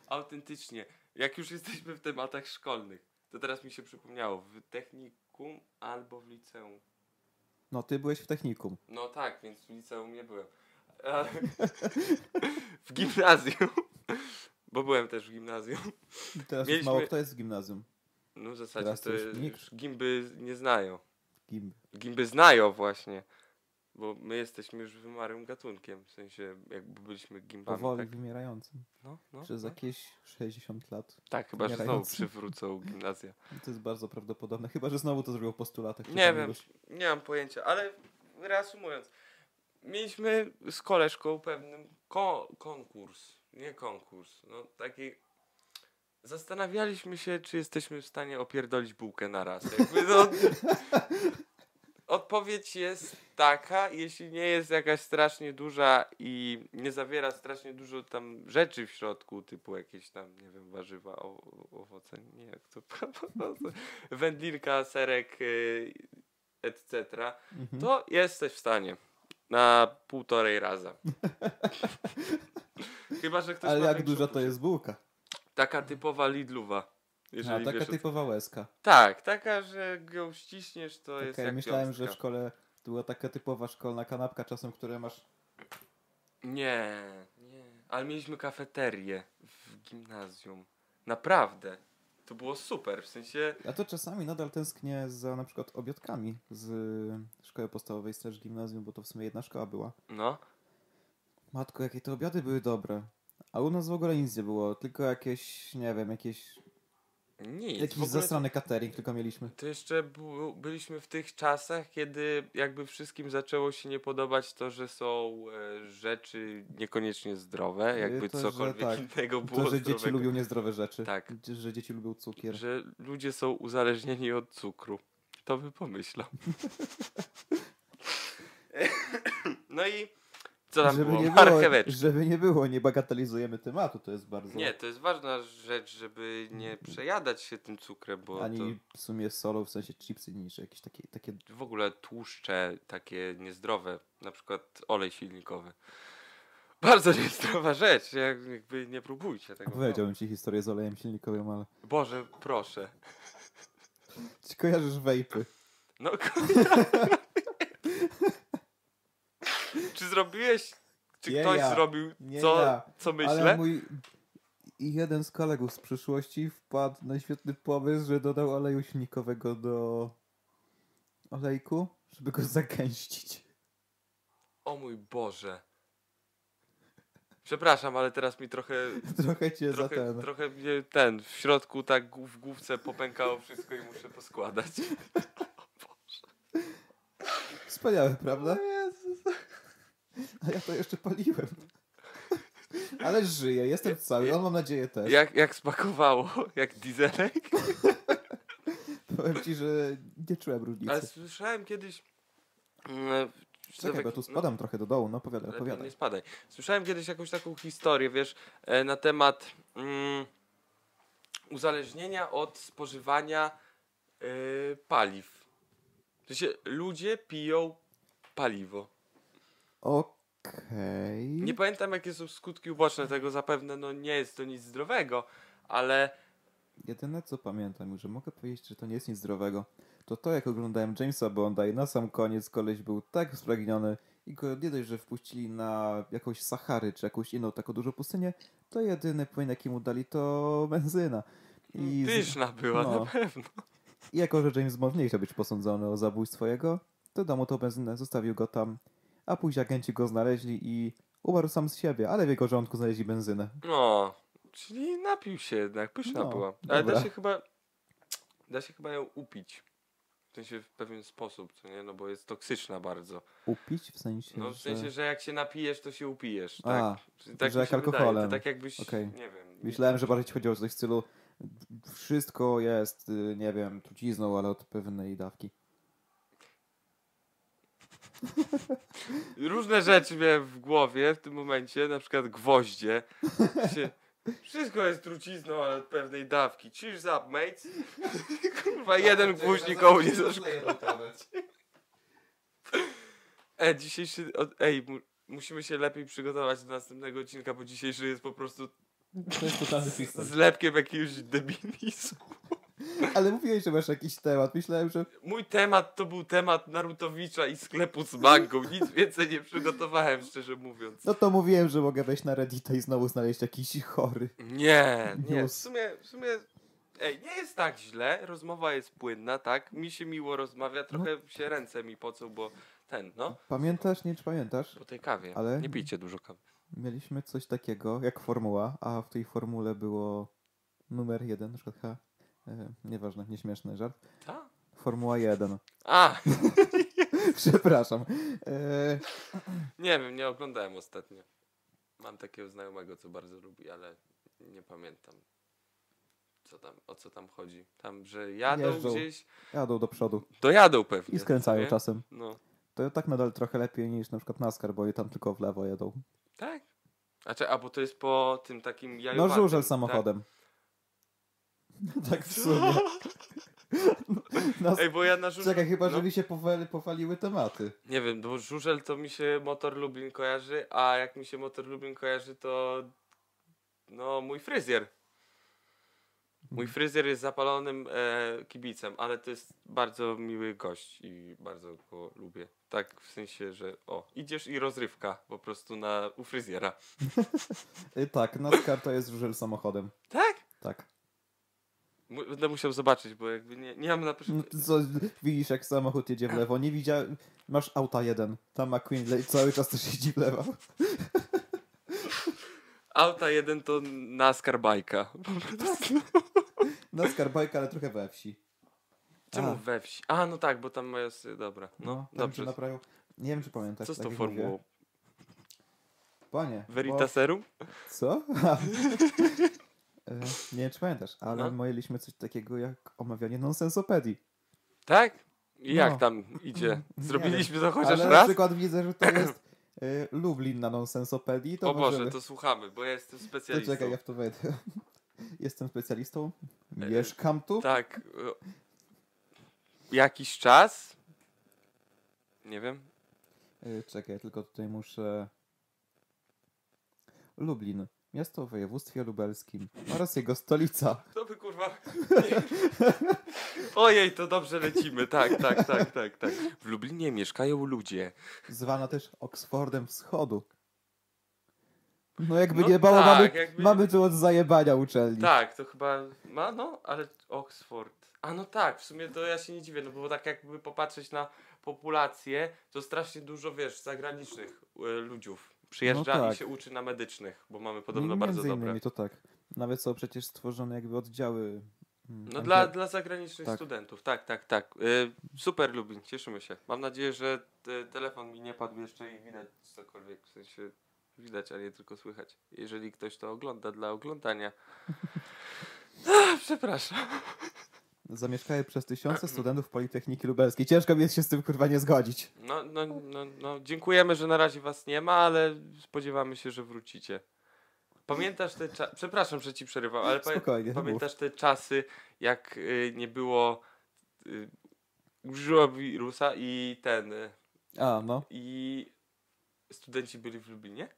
Autentycznie. Jak już jesteśmy w tematach szkolnych, to teraz mi się przypomniało. W technikum albo w liceum. No, ty byłeś w technikum. No tak, więc w liceum nie byłem. W gimnazjum. Bo byłem też w gimnazjum. Teraz już Mieliśmy- mało kto jest w gimnazjum. No w zasadzie Teraz to już już gimby nie znają. Gimby. Gimby znają właśnie. Bo my jesteśmy już wymarłym gatunkiem. W sensie jakby byliśmy gimbami. Powoli Tak? wymierającym. No, no, Przez no. jakieś 60 lat. Tak, chyba, że znowu przywrócą gimnazja. To jest bardzo prawdopodobne. Chyba, że znowu to zrobił po 100 latach. czy Nie wiem, iluś. nie mam pojęcia, ale reasumując. Mieliśmy z koleżką pewnym ko- konkurs, nie konkurs, no taki... Zastanawialiśmy się, czy jesteśmy w stanie opierdolić bułkę na raz. Jakby no, odpowiedź jest taka, jeśli nie jest jakaś strasznie duża i nie zawiera strasznie dużo tam rzeczy w środku, typu jakieś tam, nie wiem, warzywa, o, owoce, nie jak to, wędlinka, serek, y, etc., Mhm. to jesteś w stanie na półtorej raza. Chyba, że ktoś Ale jak duża to jest bułka? Taka typowa Lidluwa. Jeżeli A, taka wiesz, typowa łezka. Tak, taka, że ją ściśniesz, to jest Okej, jak myślałem, że w szkole była taka typowa szkolna kanapka czasem, które masz... Nie, nie. Ale mieliśmy kafeterię w gimnazjum. Naprawdę. To było super, w sensie... Ja to czasami nadal tęsknię za na przykład obiadkami z szkoły podstawowej slash gimnazjum, bo to w sumie jedna szkoła była. No. Matko, jakie te obiady były dobre. A u nas w ogóle nic nie było, tylko jakieś, nie wiem, jakieś, Nic. jakiś ogóle catering tylko mieliśmy. To jeszcze byliśmy w tych czasach, kiedy jakby wszystkim zaczęło się nie podobać to, że są e, rzeczy niekoniecznie zdrowe, jakby Y, to, że cokolwiek tak. innego było To, że dzieci zdrowego. lubią niezdrowe rzeczy. Tak. Że dzieci lubią cukier. Że ludzie są uzależnieni od cukru. To by pomyślał. no i co tam żeby, było? nie było żeby nie było, nie bagatelizujemy tematu, to jest bardzo... Nie, to jest ważna rzecz, żeby nie przejadać się tym cukrem, bo Ani w sumie solą, w sensie chipsy, niż jakieś takie, takie to w ogóle tłuszcze takie niezdrowe, na przykład olej silnikowy. Bardzo niezdrowa rzecz, jak- jakby nie próbujcie tego. Powiedziałbym ci historię z olejem silnikowym, ale... Boże, proszę. Czy kojarzysz wejpy? No Czy zrobiłeś, czy Nie ktoś ja. zrobił Nie co, ja. co Ale myślę? mój... I jeden z kolegów z przyszłości wpadł na świetny pomysł, że dodał oleju silnikowego do olejku, żeby go zagęścić. O mój Boże. Przepraszam, ale teraz mi trochę, Trochę cię za trochę, ten... trochę mnie ten, w środku tak w główce popękało wszystko i muszę poskładać. Wspaniałe, prawda? Jezus. A ja to jeszcze paliłem. Ale żyję, jestem cały, on mam nadzieję też. Jak, jak smakowało? Jak dieselek? Powiem ci, że nie czułem Ale różnicy. słyszałem kiedyś... mm, Czekaj, bo tu no, spadam trochę do dołu, no opowiadaj, opowiadaj. Nie spadaj. Słyszałem kiedyś jakąś taką historię, wiesz, e, na temat mm, uzależnienia od spożywania y, paliw. W sensie ludzie piją paliwo. Okej. Nie pamiętam jakie są skutki uboczne tego, zapewne no nie jest to nic zdrowego, ale Jedyne co pamiętam, że mogę powiedzieć, że to nie jest nic zdrowego, to to jak oglądałem Jamesa Bonda i na sam koniec koleś był tak spragniony i go nie dość, że wpuścili na jakąś Sahary czy jakąś inną taką dużą pustynię, to jedyny płyn jaki mu dali to benzyna. I, z- pyszna była no. na pewno. I jako, że James Bond nie chciał być posądzony o zabójstwo jego, to dał mu tą benzynę, zostawił go tam, a później agenci go znaleźli i umarł sam z siebie, ale w jego żołądku znaleźli benzynę. No, czyli napił się jednak, pyszna No, była. Ale da dobra. się chyba, da się chyba ją upić. W sensie w pewien sposób, co nie? No bo jest toksyczna bardzo. Upić w sensie, No w że... sensie, że jak się napijesz, to się upijesz, A, tak? Czyli tak że jak wydaje, alkoholem. To tak jakbyś, Okej. nie wiem. Myślałem, że bardziej ci chodziło o coś w stylu wszystko jest, y, nie wiem, trucizną, ale od pewnej dawki. Różne rzeczy miałem w głowie w tym momencie, na przykład gwoździe. Wszystko jest trucizną, ale od pewnej dawki. Cheers up, mates. Kurwa, jeden gwóźdź nikomu nie zaszkodzi. E, dzisiejszy. o- Ej, mu, musimy się lepiej przygotować do następnego odcinka, bo dzisiejszy jest po prostu To jest totalny freestyle. zlepkiem jakiegoś debilizmu. Ale mówiłeś, że masz jakiś temat. Myślałem, że Mój temat to był temat Narutowicza i sklepu z mangą. Nic więcej nie przygotowałem, szczerze mówiąc. no to mówiłem, że mogę wejść na Reddita i znowu znaleźć jakiś chory. Nie, nie. W sumie, w sumie. Ej, nie jest tak źle. Rozmowa jest płynna, tak? Mi się miło rozmawia, trochę się ręce mi pocą, bo ten, no. Pamiętasz, nie czy pamiętasz? Po tej kawie. Ale- Nie pijcie dużo kawy. Mieliśmy coś takiego jak formuła, a w tej formule było numer jeden, na przykład H. E, nieważne, nieśmieszny żart. Ta? Formuła 1. A, Przepraszam. E, nie wiem, nie oglądałem ostatnio. Mam takiego znajomego, co bardzo lubi, ale nie pamiętam. Co tam, o co tam chodzi? Tam, że jadą Jeżdżą. gdzieś. jadą do przodu Dojadą pewnie. i skręcają nie? czasem. No. To tak nadal trochę lepiej niż na przykład NASCAR, bo je tam tylko w lewo jedą. Tak? A, cze- a bo to jest po tym takim No żużel tak? samochodem. Tak w sumie. Nas... Ej, bo ja na żużel... Czekaj, chyba, no. że mi się powali, powaliły tematy. Nie wiem, bo żużel to mi się motor Lublin kojarzy, a jak mi się motor Lublin kojarzy, to no mój fryzjer. Mój Mhm. fryzjer jest zapalonym e, kibicem, ale to jest bardzo miły gość i bardzo go lubię. Tak w sensie, że o, idziesz i rozrywka po prostu na, u fryzjera. Y, tak, NASCAR to jest żużel samochodem. Tak? Tak. Będę musiał zobaczyć, bo jakby nie, nie mam na No, co, widzisz jak samochód jedzie w lewo, nie widziałem... Masz auta jeden, tam McQueen cały czas też jeździ w lewo. Auta jeden to NASCAR bajka. Prostu. NASCAR bajka, ale trochę we wsi. Czemu A. we wsi? A, no tak, bo tam mają... Dobra, no, tam dobrze. Nie wiem, czy pamiętasz. Co z tak tą jak formułą? Panie. bo- Veritaserum? Co? E, nie wiem, czy pamiętasz, ale No. my mieliśmy coś takiego jak omawianie nonsensopedii. Tak? I jak No. tam idzie? Nie Zrobiliśmy to chociaż ale na raz? przykład widzę, że to jest e, Lublin na nonsensopedii. To o Boże, możemy... to słuchamy, bo ja jestem To specjalistą. czekaj, ja w to wejdę. Jestem specjalistą, E, mieszkam tu. Tak. Jakiś czas? Nie wiem. Czekaj, tylko tutaj muszę... Lublin, miasto w województwie lubelskim oraz jego stolica. To by kurwa... Ojej, to dobrze lecimy. Tak, tak, tak, tak, tak. W Lublinie mieszkają ludzie. Zwana też Oksfordem Wschodu. No jakby No nie było, tak, mamy, jakby- mamy tu od zajebania uczelni. Tak, to chyba ma, no, ale Oxford. A no tak, w sumie to ja się nie dziwię, no bo tak jakby popatrzeć na populację, to strasznie dużo, wiesz, zagranicznych y, ludziów przyjeżdża No i tak. się uczy na medycznych, bo mamy podobno Między bardzo dobre. innymi to tak. Nawet są przecież stworzone jakby oddziały. mm, No dla, dla zagranicznych Tak. studentów, tak, tak, tak. Y, super Lublin, cieszymy się. Mam nadzieję, że te, telefon mi nie padł jeszcze i widać cokolwiek, w sensie widać, a nie tylko słychać. Jeżeli ktoś to ogląda dla oglądania. Ach, Przepraszam. Zamieszkały przez tysiące studentów Politechniki Lubelskiej. Ciężko mi jest się z tym kurwa nie zgodzić. No, no, no, no, dziękujemy, że na razie was nie ma, ale spodziewamy się, że wrócicie. Pamiętasz te czasy, przepraszam, że ci przerywam, ale Spokojnie, pamiętasz te czasy, jak y, nie było y, wirusa i ten, y, A, no. i studenci byli w Lublinie?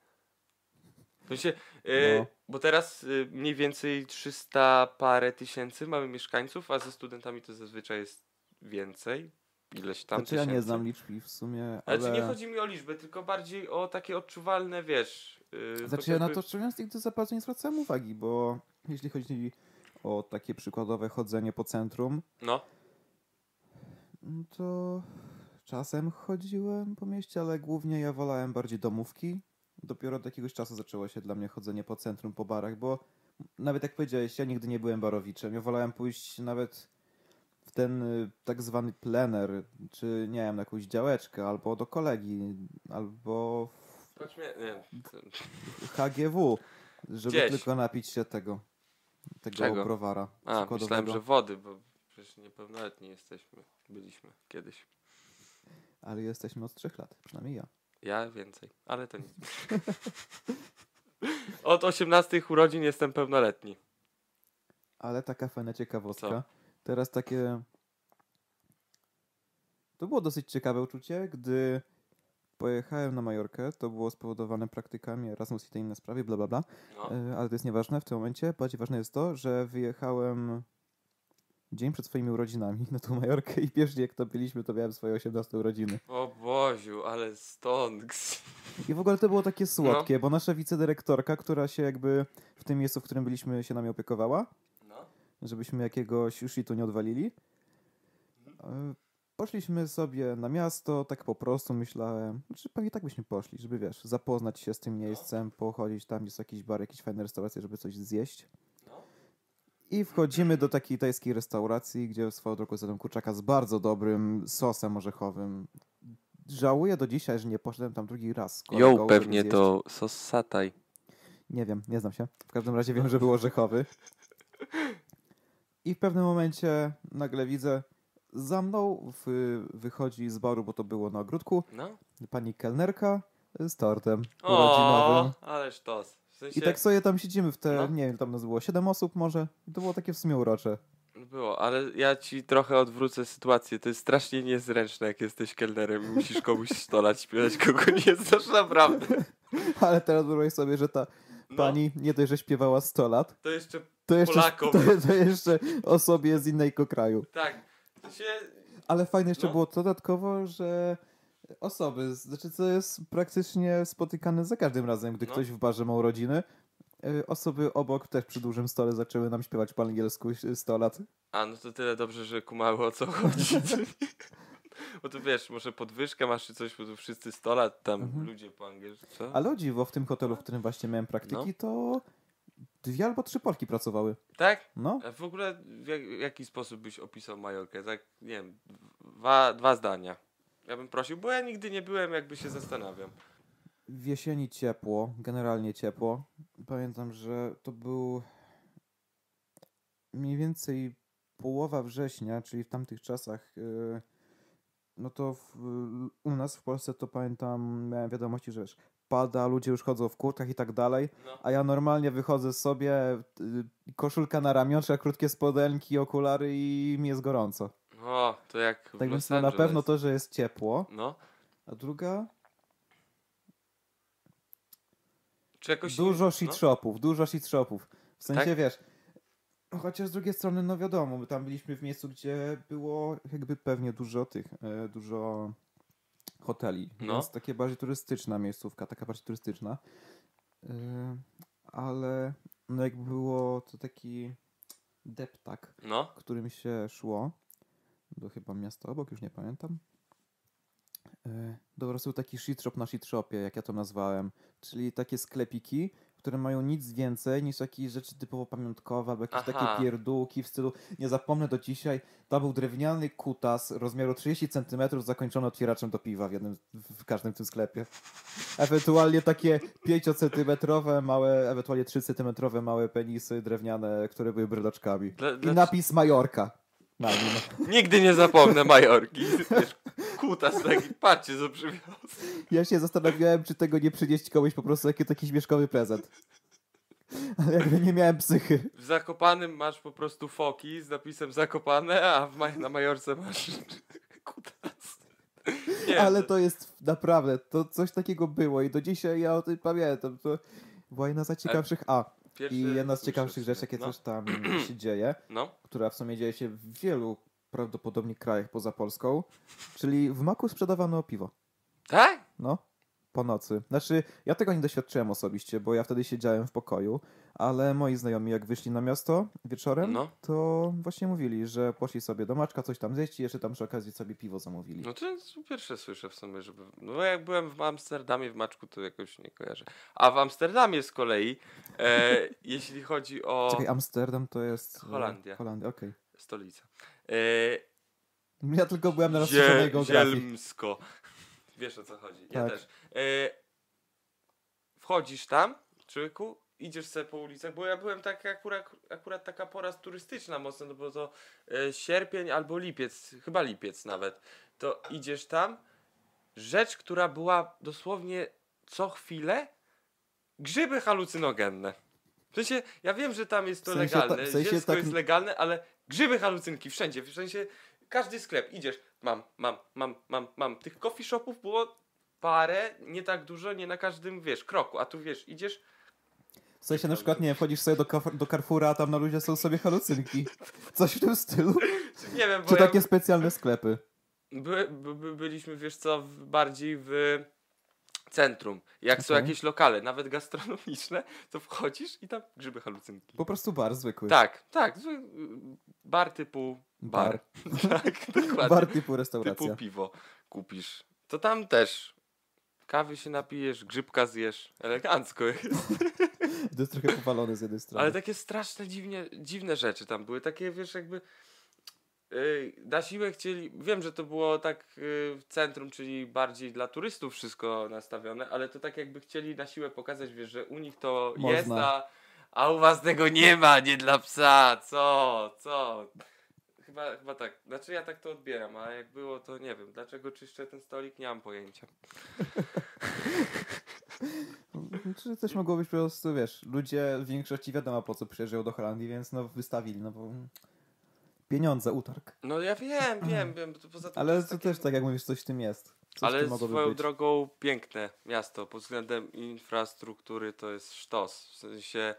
Sensie, y, No. bo teraz y, mniej więcej 300 parę tysięcy mamy mieszkańców, a ze studentami to zazwyczaj jest więcej. Ileś tam Znaczy ja nie tysięcy. znam liczb i w sumie, Ale ale... czy nie chodzi mi o liczbę, tylko bardziej o takie odczuwalne, wiesz. Yy, Znaczy ja na chociażby- to szczerze mówiąc nigdy za bardzo nie zwracałem uwagi, bo jeśli chodzi o takie przykładowe chodzenie po centrum, No, no to czasem chodziłem po mieście, ale głównie ja wolałem bardziej domówki. Dopiero od jakiegoś czasu zaczęło się dla mnie chodzenie po centrum, po barach, bo nawet jak powiedziałeś, ja nigdy nie byłem barowiczem. Ja wolałem pójść nawet w ten y, tak zwany plener, czy nie wiem, na jakąś działeczkę, albo do kolegi, albo chodźmy, nie, HGW, żeby Gdzieś. tylko napić się tego, tego Czego? browara. a, myślałem, że wody, bo przecież niepełnoletni jesteśmy, byliśmy kiedyś. Ale jesteśmy od trzech lat, przynajmniej ja. Ja więcej, ale to nic. Od 18 urodzin jestem pełnoletni. Ale taka fajna ciekawostka. Co? Teraz takie. To było dosyć ciekawe uczucie, gdy pojechałem na Majorkę. To było spowodowane praktykami Erasmus i te inne sprawy, bla bla bla. No. E, Ale to jest nieważne w tym momencie. Bardziej ważne jest to, że wyjechałem dzień przed swoimi urodzinami na tą Majorkę i pierwszy jak to byliśmy, to miałem swoje 18 urodziny. O Boziu, ale stonks. I w ogóle to było No. takie słodkie, bo nasza wicedyrektorka, która się jakby w tym miejscu, w którym byliśmy, się nami opiekowała, No. żebyśmy jakiegoś shitu nie odwalili. E, Poszliśmy sobie na miasto, tak po prostu myślałem, że pewnie tak byśmy poszli, żeby wiesz, zapoznać się z tym miejscem, pochodzić tam, jest jakiś bar, jakieś fajne restauracje, żeby coś zjeść. I wchodzimy do takiej tajskiej restauracji, gdzie swoją drogą zjadłem kurczaka z bardzo dobrym sosem orzechowym. Żałuję do dzisiaj, że nie poszedłem tam drugi raz. Jo, pewnie to sos sataj. Nie wiem, nie znam się. W każdym razie wiem, że był orzechowy. I w pewnym momencie nagle widzę, za mną w, wychodzi z baru, bo to było na ogródku, No. pani kelnerka z tortem O, urodzinowym. ależ tos. Sensie... I tak sobie tam siedzimy w te, No. nie wiem, tam nas było 7 osób może. I to było takie w sumie urocze. Było, ale ja ci trochę odwrócę sytuację. To jest strasznie niezręczne, jak jesteś kelnerem i musisz komuś stolać, śpiewać, kogo nie znasz naprawdę. Ale teraz wyobraź sobie, że ta No, pani nie dość, że śpiewała 100 lat, To jeszcze, to jeszcze, Polakom. to, to jeszcze osobie z innego kraju. tak, się... Ale fajne jeszcze No. było dodatkowo, że osoby, znaczy co jest praktycznie spotykane za każdym razem, gdy No. ktoś w barze ma urodziny, y, osoby obok też przy dużym stole zaczęły nam śpiewać po angielsku y, 100 lat. A, no to tyle dobrze, że kumały o co chodzi. Bo tu wiesz, może podwyżkę masz czy coś, bo tu wszyscy 100 lat tam Mhm. ludzie po angielsku, co? Ale o dziwo, w tym hotelu, w którym właśnie miałem praktyki, No. to dwie albo trzy Polki pracowały. Tak? No, A w ogóle w jak, w jaki sposób byś opisał Majorkę? Tak, nie wiem, dwa, dwa zdania. Ja bym prosił, bo ja nigdy nie byłem, jakby się zastanawiam. w jesieni ciepło, generalnie ciepło. Pamiętam, że to był mniej więcej połowa września, czyli w tamtych czasach. y, No to w, u nas w Polsce to pamiętam, miałem wiadomości, że wiesz, pada, ludzie już chodzą w kurtkach i tak dalej, No. a ja normalnie wychodzę sobie, y, koszulka na ramionczach, krótkie spodenki, okulary i mi jest gorąco. O, to jak w Tak Los więc no, na Angeles. pewno to, że jest ciepło, No. a druga, Czy jakoś... Dużo no? shopów, dużo shit shopów. W sensie Tak? wiesz. Chociaż z drugiej strony, no wiadomo, my tam byliśmy w miejscu, gdzie było jakby pewnie dużo tych, e, dużo hoteli. No. Więc takie bardziej turystyczna miejscówka, taka bardziej turystyczna. E, ale no jakby było to taki deptak, No. którym się szło do chyba miasta obok, już nie pamiętam. E, Do po prostu taki shit shop na shit shopie, jak ja to nazwałem. Czyli takie sklepiki, które mają nic więcej niż jakieś rzeczy typowo pamiątkowe albo jakieś Aha. takie pierdółki w stylu, nie zapomnę do dzisiaj, to był drewniany kutas rozmiaru 30 cm zakończony otwieraczem do piwa w, jednym, w każdym tym sklepie. Ewentualnie takie 5 cm małe, ewentualnie 3 cm małe penisy drewniane, które były bryloczkami. Dla- I dla- napis Majorka na nim. Nigdy nie zapomnę Majorki. Wiesz, kutas taki, patrzcie co przywiózł. Ja się zastanawiałem, czy tego nie przynieść komuś po prostu jako taki śmieszkowy prezent. Ale jakby nie miałem psychy. W Zakopanym masz po prostu foki z napisem Zakopane, a w maj- na Majorce masz kutas. Nie, Ale to jest naprawdę, to coś takiego było i do dzisiaj ja o tym pamiętam. To była jedna z najciekawszych, a pierwszy i jedna z ciekawszych rzeczy, jakie no. też tam się dzieje, No, która w sumie dzieje się w wielu prawdopodobnie krajach poza Polską, czyli w Maku sprzedawano piwo. tak? No, po nocy. Znaczy, ja tego nie doświadczyłem osobiście, bo ja wtedy siedziałem w pokoju, ale moi znajomi jak wyszli na miasto wieczorem, No. to właśnie mówili, że poszli sobie do Maczka coś tam zjeść i jeszcze tam przy okazji sobie piwo zamówili. No to jest pierwsze słyszę w sumie, żeby... No jak byłem w Amsterdamie, w Maczku, to jakoś nie kojarzę. A w Amsterdamie z kolei, e, jeśli chodzi o Czekaj, Amsterdam to jest... e, Holandia. Holandia, okej. stolicę. E, Ja tylko byłem na rozszerzonej geografii. Zielmsko. Wiesz o co chodzi. Ja Tak. też. E, wchodzisz tam, człowieku, idziesz sobie po ulicach, bo ja byłem tak akurat, akurat taka pora turystyczna mocno, no bo to e, sierpień albo lipiec, chyba lipiec nawet. To idziesz tam, rzecz, która była dosłownie co chwilę, grzyby halucynogenne. W sensie, ja wiem, że tam jest to W sensie ta- legalne, w sensie tak- jest legalne, ale grzyby halucynki wszędzie, w sensie każdy sklep, idziesz, mam, mam, mam, mam, mam. Tych coffee shopów było parę, nie tak dużo, nie na każdym, wiesz, kroku, a tu wiesz, idziesz, W sensie na przykład, nie wchodzisz sobie do, do Carrefoura, a tam na ludzie są sobie halucynki. Coś w tym stylu. nie wiem, bo Czy ja takie specjalne sklepy. by, by, by, byliśmy, wiesz co, w, bardziej w centrum. Jak są Okej. jakieś lokale, nawet gastronomiczne, to wchodzisz i tam grzyby halucynki. Po prostu bar zwykły. Tak, tak, zły- bar typu bar. tak, dokładnie. Bar typu typu restauracja. piwo kupisz. To tam też kawy się napijesz, grzybka zjesz, elegancko jest. To jest trochę powalony z jednej strony. Ale takie straszne, dziwnie, dziwne rzeczy tam były. Takie, wiesz, jakby yy, na siłę chcieli... Wiem, że to było tak yy, w centrum, czyli bardziej dla turystów wszystko nastawione, ale to tak jakby chcieli na siłę pokazać, wiesz, że u nich to Można. jest, a, a u was tego nie ma, nie dla psa. Co? Co? Chyba, chyba tak. Znaczy ja tak to odbieram, a jak było, to nie wiem. Dlaczego czyszczę ten stolik? Nie mam pojęcia. Czy coś mogło być po prostu, wiesz, ludzie w większości wiadomo po co przyjeżdżają do Holandii, więc no wystawili, no bo pieniądze, utarg. No ja wiem, wiem, wiem. Poza tym Ale to takie- też tak jak mówisz, coś w tym jest. Coś Ale tym swoją być. drogą piękne miasto pod względem infrastruktury to jest sztos. W sensie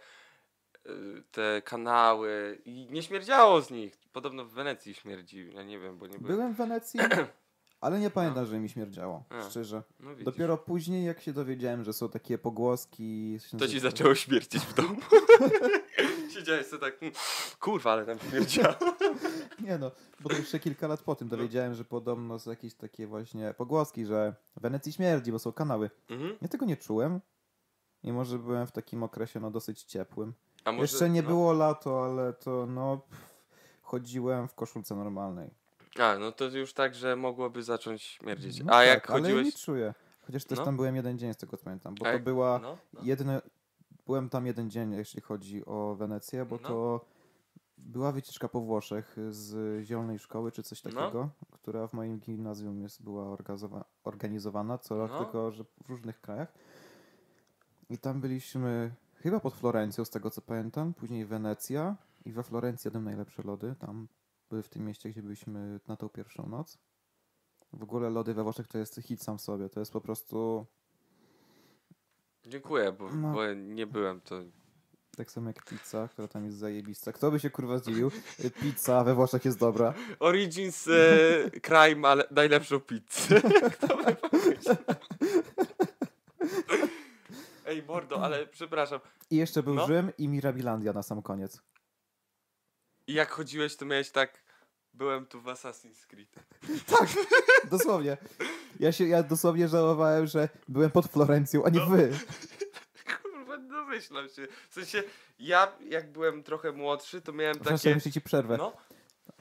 te kanały i nie śmierdziało z nich. Podobno w Wenecji śmierdzi. Ja nie wiem, bo nie byłem. Byłem w Wenecji, ale nie pamiętam, że mi śmierdziało, A. szczerze. No. Dopiero później, jak się dowiedziałem, że są takie pogłoski... To ci nazywa- zaczęło śmierdzić w domu. Siedziałeś sobie tak, mm, kurwa, ale tam śmierdziało. Nie no, bo to jeszcze kilka lat po tym dowiedziałem, że podobno są jakieś takie właśnie pogłoski, że w Wenecji śmierdzi, bo są kanały. Mhm. Ja tego nie czułem, mimo że byłem w takim okresie no dosyć ciepłym. Może, Jeszcze nie no. było lato, ale to no... Pff, chodziłem w koszulce normalnej. A, no to już tak, że mogłoby zacząć śmierdzić. No A tak, jak Ale chodziłeś... nie czuję. Chociaż też No. tam byłem jeden dzień z tego co pamiętam, bo A to jak- była No, no. Byłem tam jeden dzień, jeśli chodzi o Wenecję, bo No. to była wycieczka po Włoszech z Zielonej Szkoły czy coś No. takiego, która w moim gimnazjum jest, była organizowa- organizowana co rok, tylko że w różnych krajach. I tam byliśmy chyba pod Florencją, z tego co pamiętam, później Wenecja i we Florencji jadłem najlepsze lody, tam były w tym mieście, gdzie byliśmy na tą pierwszą noc. W ogóle lody we Włoszech to jest hit sam w sobie, to jest po prostu Dziękuję, bo, No. bo nie byłem to. tak samo jak pizza, która tam jest zajebista. Kto by się kurwa zdziwił? Pizza we Włoszech jest dobra. Origins e, kraj ma le- najlepszą pizzę. Kto by? Ej, mordo, ale przepraszam. I jeszcze był No. Rzym i Mirabilandia na sam koniec. I jak chodziłeś, to miałeś tak. Byłem tu w Assassin's Creed. Tak, dosłownie. Ja się, ja dosłownie żałowałem, że byłem pod Florencją, a nie No. wy. Kurwa, domyślam się. W sensie, ja jak byłem trochę młodszy, to miałem Przepraszam, takie... jeszcze ci przerwę. No,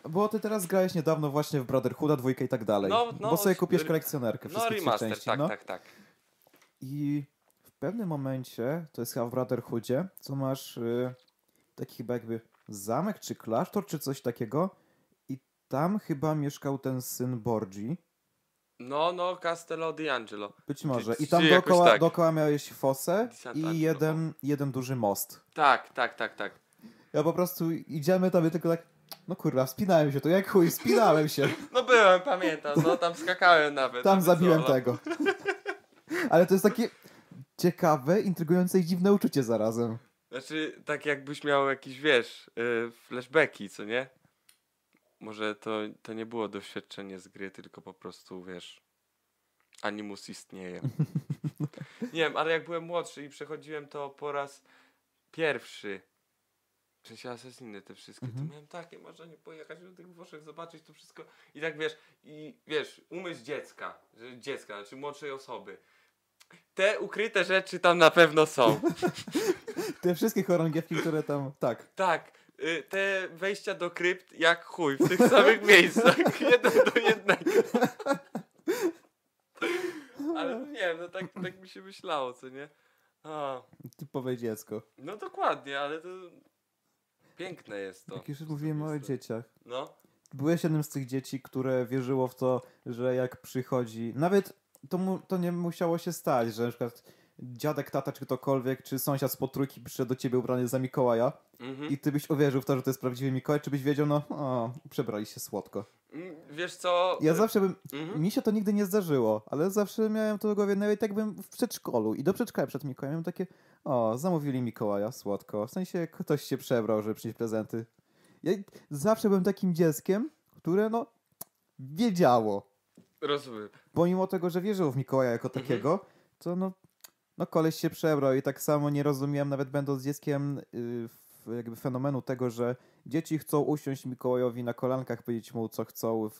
Bo ty teraz grałeś niedawno właśnie w Brotherhooda, dwójkę i tak dalej. No, no, bo sobie kupisz kolekcjonerkę no remaster, części. tak, no. tak, tak. I pewnym momencie, to jest chyba w Brotherhoodzie, co masz y, taki chyba jakby zamek, czy klasztor, czy coś takiego. I tam chyba mieszkał ten syn Borgi. No, no, Castello di Angelo. Być może. I tam dookoła, tak. dookoła miałeś fosę i jeden, jeden duży most. Tak, tak, tak, tak. Ja po prostu idziemy tam i tylko tak, no kurwa, wspinałem się to jak chuj, spinałem się. No byłem, pamiętam, no tam skakałem nawet. Tam zabiłem no. tego. Ale to jest takie ciekawe, intrygujące i dziwne uczucie zarazem. Znaczy, tak jakbyś miał jakieś, wiesz, yy, flashbacki, co nie? Może to, to nie było doświadczenie z gry, tylko po prostu, wiesz, animus istnieje. nie wiem, ale jak byłem młodszy i przechodziłem to po raz pierwszy, w sensie Assassiny te wszystkie, Mhm. to miałem takie marzenie pojechać do tych Włoszech, zobaczyć to wszystko i tak wiesz, i wiesz, umysł dziecka, dziecka, znaczy młodszej osoby. Te ukryte rzeczy tam na pewno są. Te wszystkie chorągiewki, które tam, tak. Tak, y, te wejścia do krypt jak chuj, w tych samych miejscach, jeden do jednego. Ale no nie wiem, no tak, tak mi się myślało, co nie? A, Typowe dziecko. no dokładnie, ale to piękne jest to. Jak już mówimy o dzieciach. No, Byłeś jednym z tych dzieci, które wierzyło w to, że jak przychodzi, nawet to, mu, to nie musiało się stać, że na przykład dziadek, tata, czy ktokolwiek, czy sąsiad z potrójki przyszedł do ciebie ubrany za Mikołaja mhm. i ty byś uwierzył w to, że to jest prawdziwy Mikołaj, czy byś wiedział, no, o, przebrali się słodko. Mm, Wiesz co? Ja y, zawsze bym, mhm. mi się to nigdy nie zdarzyło, ale zawsze miałem to w głowie, nawet jak byłem w przedszkolu i do przedszkola przed Mikołajem miałem takie, o, zamówili Mikołaja, słodko, w sensie ktoś się przebrał, żeby przynieść prezenty. Ja zawsze byłem takim dzieckiem, które, no, wiedziało. Rozumiem. Pomimo tego, że wierzył w Mikołaja jako Mhm. takiego, to no, no koleś się przebrał i tak samo nie rozumiałem, nawet będąc dzieckiem, yy, jakby fenomenu tego, że dzieci chcą usiąść Mikołajowi na kolankach, powiedzieć mu, co chcą w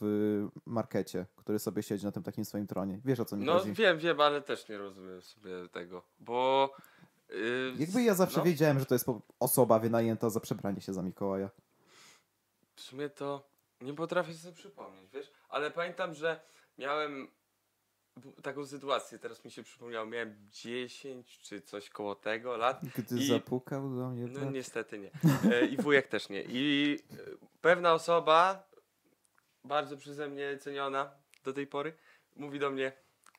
markecie, który sobie siedzi na tym takim swoim tronie. Wiesz, o co mi No chodzi? wiem, wiem, ale też nie rozumiem sobie tego, bo... y, Jakby ja zawsze no. wiedziałem, że to jest osoba wynajęta za przebranie się za Mikołaja. W sumie to nie potrafię sobie przypomnieć, wiesz? Ale pamiętam, że miałem taką sytuację, teraz mi się przypomniało, miałem 10 czy coś koło tego lat. Gdy I- zapukał do mnie No brat. niestety nie. E, I wujek też nie. I e, pewna osoba, bardzo przeze mnie ceniona do tej pory, mówi do mnie,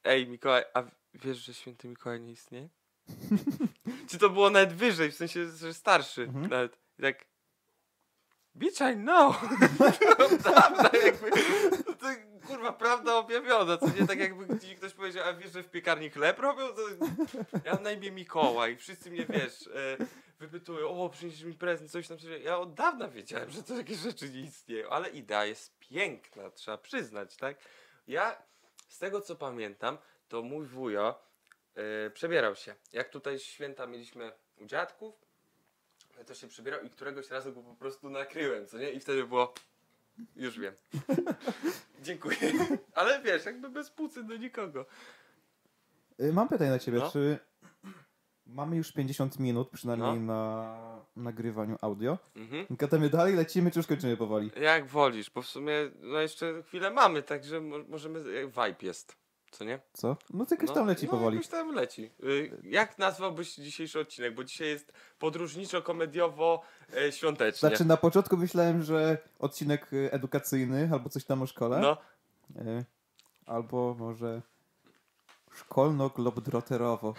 ej Mikołaj, a wiesz, że święty Mikołaj nie istnieje? Czy to było nawet wyżej, w sensie, że starszy Mhm. nawet. I tak, bitch I know. Prawda, jakby, to, kurwa, prawda objawiona, co nie tak jakby ktoś powiedział, a wiesz, że w piekarni chleb robią? To ja mam na imię Mikołaj, wszyscy mnie, wiesz, e, wypytują, o, przynieś mi prezent, coś tam, coś. Ja od dawna wiedziałem, że to takie rzeczy nie istnieją, ale idea jest piękna, trzeba przyznać, tak? Ja, z tego co pamiętam, to mój wujo e, przebierał się. Jak tutaj święta mieliśmy u dziadków, to się przebierał i któregoś razu go po prostu nakryłem, co nie? I wtedy było, już wiem. Dziękuję. Ale wiesz, jakby bez pucy do nikogo. Y, Mam pytanie dla ciebie, No. czy mamy już 50 minut przynajmniej No. na nagrywaniu audio? Mhm. Gadamy dalej, lecimy, czy już kończymy powoli? Jak wolisz, bo w sumie no jeszcze chwilę mamy, także mo możemy, vibe jest, co nie? Co? No to jakoś tam leci no, powoli. jakoś tam leci. Y, jak nazwałbyś dzisiejszy odcinek? Bo dzisiaj jest podróżniczo-komediowo-świątecznie. Znaczy na początku myślałem, że odcinek y, edukacyjny albo coś tam o szkole. no, Y, Albo może szkolno-globdroterowo.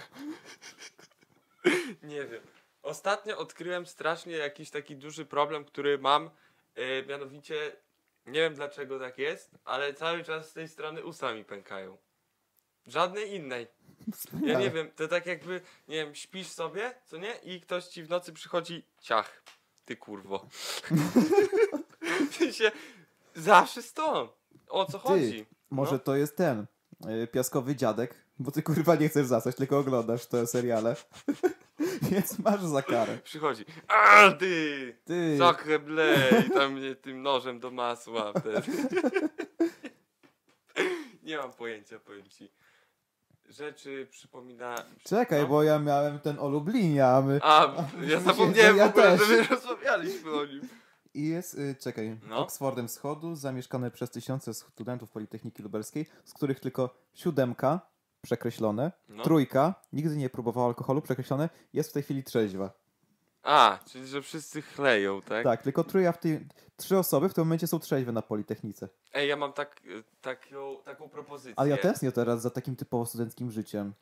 nie wiem. Ostatnio odkryłem strasznie jakiś taki duży problem, który mam, y, mianowicie nie wiem dlaczego tak jest, ale cały czas z tej strony usta mi pękają. Żadnej innej. Ja nie wiem, to tak jakby, nie wiem, śpisz sobie, co nie? I ktoś ci w nocy przychodzi, ciach, ty kurwo. w sensie, zawsze stąd. O co chodzi? Może No. to jest ten y, piaskowy dziadek, bo ty kurwa nie chcesz zasać, tylko oglądasz te seriale. Więc masz za karę. Przychodzi, a ty, Ty, trochę blej, tam mnie tym nożem do masła nie mam pojęcia, powiem ci. Rzeczy przypomina... Czekaj, no. bo ja miałem ten o Lublinie, a my... A, ja zapomniałem Ja w ogóle, że my rozmawialiśmy o nim. I jest, y, czekaj, No. Oksfordem Wschodu, zamieszkane przez tysiące studentów Politechniki Lubelskiej, z których tylko siódemka, przekreślone, No. trójka, nigdy nie próbowała alkoholu, przekreślone, jest w tej chwili trzeźwa. A, czyli że wszyscy chleją, tak? Tak, tylko trójka w tej, trzy osoby w tym momencie są trzeźwe na Politechnice. Ej, ja mam tak, y, taką, taką propozycję. Ale ja tęsknię teraz za takim typowo studenckim życiem.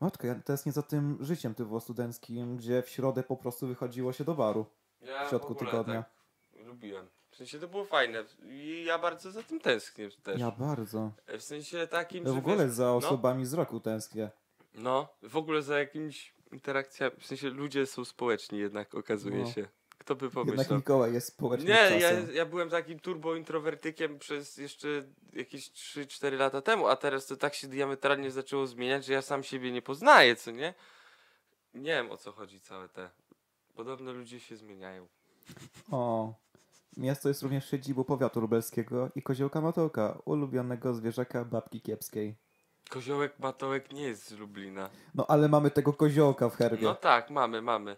Matko, ja tęsknię za tym życiem typowo studenckim, gdzie w środę po prostu wychodziło się do baru. ja w środku ogóle tygodnia. Tak lubiłem. W sensie to było fajne i ja bardzo za tym tęsknię też. Ja bardzo. W sensie takim, Ja w ogóle wiesz, za osobami z roku tęsknię. No, w ogóle za jakimiś interakcjami, w sensie ludzie są społeczni jednak okazuje No. się. Kto by Jednak pomyślał? Mikołaj jest społecznym Nie, ja, ja byłem takim turbo introwertykiem przez jeszcze jakieś 3-4 lata temu, a teraz to tak się diametralnie zaczęło zmieniać, że ja sam siebie nie poznaję, co nie? Nie wiem o co chodzi całe te. Podobno ludzie się zmieniają. O. Miasto jest również siedzibą powiatu lubelskiego i koziołka Matołka, ulubionego zwierzaka babki kiepskiej. Koziołek Matołek nie jest z Lublina. No ale mamy tego koziołka w herbie. No tak, mamy, mamy.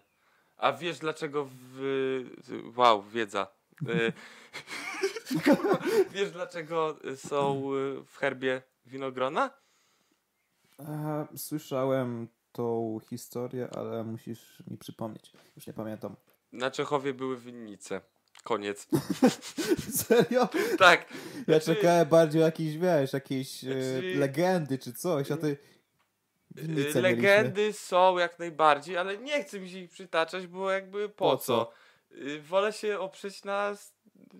A wiesz dlaczego w... Wow, wiedza. Y, wiesz dlaczego są y, w herbie winogrona? Słyszałem tą historię, ale musisz mi przypomnieć. Już nie pamiętam. Na Czechowie były winnice. Koniec. Serio? Tak. Ja Znaczy- czekałem bardziej o jakieś, wiesz, jakieś e, Znaczy- legendy czy coś, a ty... mieliśmy. Legendy są jak najbardziej, ale nie chcę mi się ich przytaczać, bo jakby po, Po co? co? Y, Wolę się oprzeć na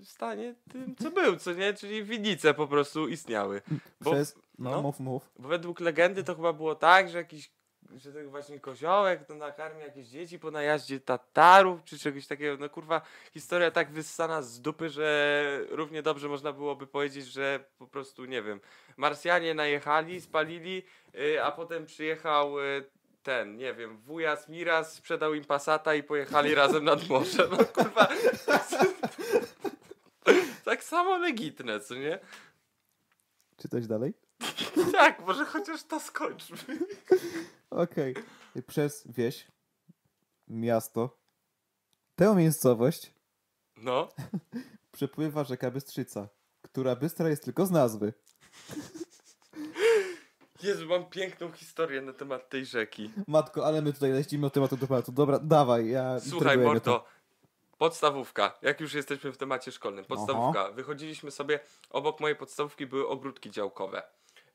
stanie tym, co był, co nie? Czyli winnice po prostu istniały. Bo, Przez... No, no. mów, mów. bo według legendy to chyba było tak, że jakiś że ten właśnie koziołek to nakarmi jakieś dzieci po najaździe Tatarów czy czegoś takiego. No kurwa, historia tak wyssana z dupy, że równie dobrze można byłoby powiedzieć, że po prostu, nie wiem, Marsjanie najechali, spalili, y, a potem przyjechał y, ten, nie wiem, wujas Miras, sprzedał im Passata i pojechali razem nad morze. No kurwa, tak samo legitne, co nie? Czytać dalej? Tak, może chociaż to skończmy. Okej. Przez wieś, miasto, tę miejscowość No. przepływa rzeka Bystrzyca, która bystra jest tylko z nazwy. Jezu, mam piękną historię na temat tej rzeki. Matko, ale my tutaj leścimy od tematu do tematu. Dobra, dawaj, ja... Słuchaj, Morto. Podstawówka. Jak już jesteśmy w temacie szkolnym. Podstawówka. Wychodziliśmy sobie, obok mojej podstawówki były ogródki działkowe.